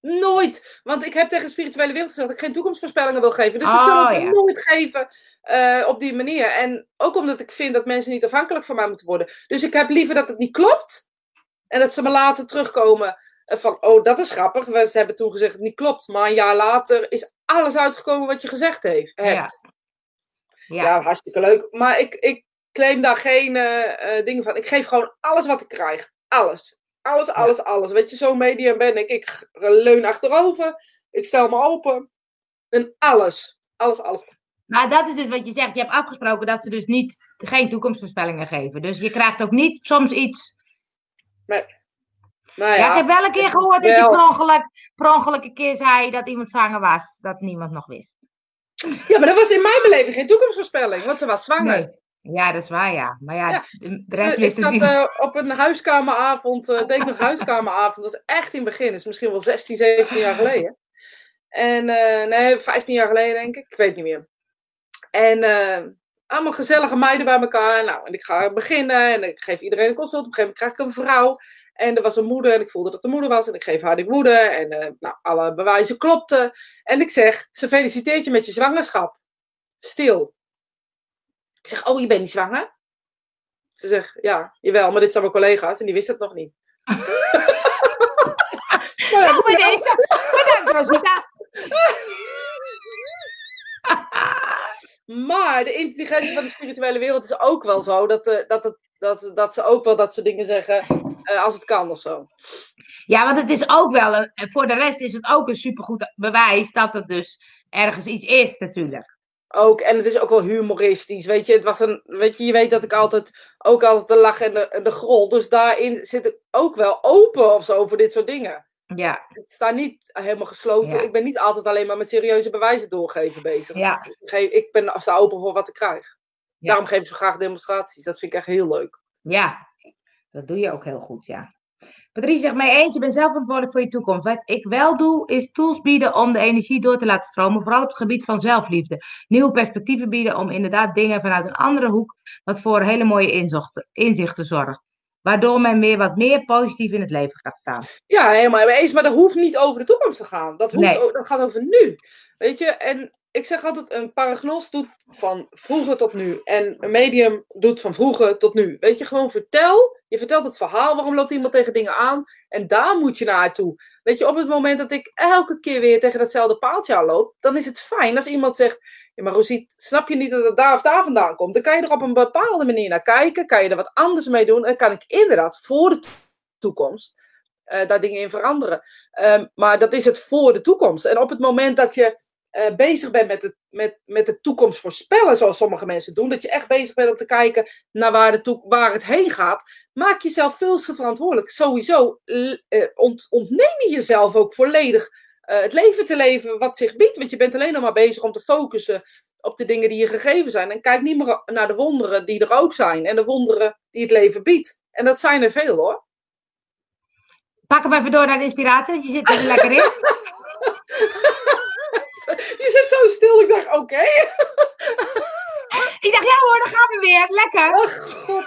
Nooit. Want ik heb tegen de spirituele wereld gezegd dat ik geen toekomstvoorspellingen wil geven. Dus oh, ze zullen ja. nooit geven uh, op die manier. En ook omdat ik vind dat mensen niet afhankelijk van mij moeten worden. Dus ik heb liever dat het niet klopt en dat ze me later terugkomen van, oh, dat is grappig. We, ze hebben toen gezegd, het niet klopt. Maar een jaar later is alles uitgekomen wat je gezegd heeft, hebt. Ja, ja. hartstikke leuk. Maar ik, ik claim daar geen uh, dingen van. Ik geef gewoon alles wat ik krijg. Alles. Alles, alles, alles. Weet je, zo'n medium ben ik. Ik leun achterover. Ik stel me open. En alles. Alles, alles. Maar dat is dus wat je zegt. Je hebt afgesproken dat ze dus niet, geen toekomstvoorspellingen geven. Dus je krijgt ook niet soms iets Nee. Nou ja, ja, ik heb wel een keer gehoord dat je per ongeluk, per ongeluk een keer zei dat iemand zwanger was, dat niemand nog wist. Ja, maar dat was in mijn beleving geen toekomstvoorspelling, want ze was zwanger. Nee. Ja, dat is waar, ja. Maar ja, ja de rest ze, ik zat uh, op een huiskameravond, uh, deed ik nog huiskameravond, dat is echt in het begin, dat is misschien wel 16, 17 jaar geleden. En, uh, nee, 15 jaar geleden denk ik, ik weet niet meer. En allemaal gezellige meiden bij elkaar. Nou, en ik ga beginnen en ik geef iedereen een consult. Op een gegeven moment krijg ik een vrouw. En er was een moeder en ik voelde dat de moeder was. En ik geef haar die moeder. En uh, nou, alle bewijzen klopten. En ik zeg, ze feliciteert je met je zwangerschap. Stil. Ik zeg, oh, je bent niet zwanger? Ze zegt, ja, jawel, maar dit zijn mijn collega's en die wisten het nog niet. nou, bij deze. Bedankt, Rosita. Maar de intelligentie van de spirituele wereld is ook wel zo dat, uh, dat, het, dat, dat ze ook wel dat soort dingen zeggen uh, als het kan of zo. Ja, want het is ook wel, een, voor de rest is het ook een supergoed bewijs dat het dus ergens iets is natuurlijk. Ook, en het is ook wel humoristisch, weet je. Het was een, weet je, je weet dat ik altijd, ook altijd de lach en de, de grol. Dus daarin zit ik ook wel open of zo voor dit soort dingen. Ja. Het staat niet helemaal gesloten. Ik ben niet altijd alleen maar met serieuze bewijzen doorgeven bezig. Ja. Ik ben sta open voor wat ik krijg. Daarom geef ik zo graag demonstraties. Dat vind ik echt heel leuk. Ja, dat doe je ook heel goed, ja. Patrice zegt mij eentje, ben zelf verantwoordelijk voor je toekomst. Wat ik wel doe, is tools bieden om de energie door te laten stromen. Vooral op het gebied van zelfliefde. Nieuwe perspectieven bieden om inderdaad dingen vanuit een andere hoek. Wat voor hele mooie inzichten zorgt. Waardoor men weer wat meer positief in het leven gaat staan. Ja, helemaal eens. Maar dat hoeft niet over de toekomst te gaan. Dat, hoeft, dat gaat over nu. Weet je, en ik zeg altijd, een paragnost doet van vroeger tot nu. En een medium doet van vroeger tot nu. Weet je, gewoon vertel. Je vertelt het verhaal. Waarom loopt iemand tegen dingen aan? En daar moet je naartoe. Weet je, op het moment dat ik elke keer weer tegen datzelfde paaltje aan loop, dan is het fijn als iemand zegt: Ja, maar Rosiet, snap je niet dat het daar of daar vandaan komt? Dan kan je er op een bepaalde manier naar kijken. Kan je er wat anders mee doen. En kan ik inderdaad voor de toekomst uh, daar dingen in veranderen. Um, maar dat is het voor de toekomst. En op het moment dat je uh, bezig bent met, het, met, met de toekomst voorspellen, zoals sommige mensen doen, dat je echt bezig bent om te kijken naar waar, de waar het heen gaat, maak jezelf veel te verantwoordelijk. Sowieso uh, ont, ontneem je jezelf ook volledig uh, het leven te leven wat zich biedt. Want je bent alleen nog maar bezig om te focussen op de dingen die je gegeven zijn. En kijk niet meer naar de wonderen die er ook zijn en de wonderen die het leven biedt. En dat zijn er veel hoor. Pak hem even door naar de inspiratie, want je zit er lekker in. Je zit zo stil. Ik dacht, oké. Ik dacht, ja hoor, dan gaan we weer. Lekker. Oh, god.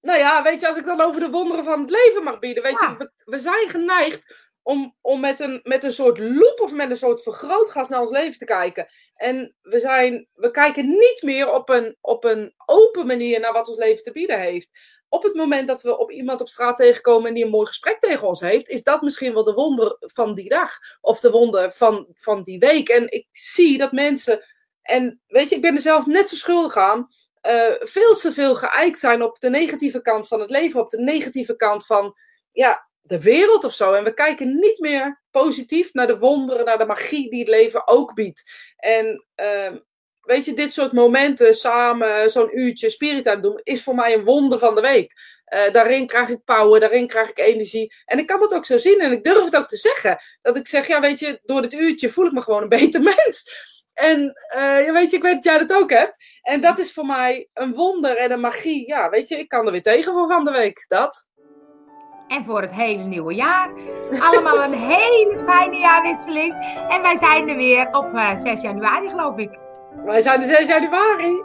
Nou ja, weet je, als ik dan over de wonderen van het leven mag bieden. Weet ja. je, we, we, zijn geneigd om, om met, een, met een soort loop of met een soort vergrootglas naar ons leven te kijken. En we, zijn, we kijken niet meer op een, op een open manier naar wat ons leven te bieden heeft op het moment dat we op iemand op straat tegenkomen en die een mooi gesprek tegen ons heeft, is dat misschien wel de wonder van die dag. Of de wonder van, van die week. En ik zie dat mensen, en weet je, ik ben er zelf net zo schuldig aan, uh, veel te veel geëikt zijn op de negatieve kant van het leven, op de negatieve kant van ja, de wereld of zo. En we kijken niet meer positief naar de wonderen, naar de magie die het leven ook biedt. En uh, weet je, dit soort momenten samen, zo'n uurtje spirit doen, is voor mij een wonder van de week. Uh, daarin krijg ik power, daarin krijg ik energie. En ik kan dat ook zo zien en ik durf het ook te zeggen. Dat ik zeg, ja, weet je, door dit uurtje voel ik me gewoon een beter mens. En uh, ja, weet je, ik weet dat jij dat ook hebt. En dat is voor mij een wonder en een magie. Ja, weet je, ik kan er weer tegen voor van de week. Dat. En voor het hele nieuwe jaar. Allemaal een hele fijne jaarwisseling. En wij zijn er weer op uh, 6 januari, geloof ik. Wij zijn de 6 januari.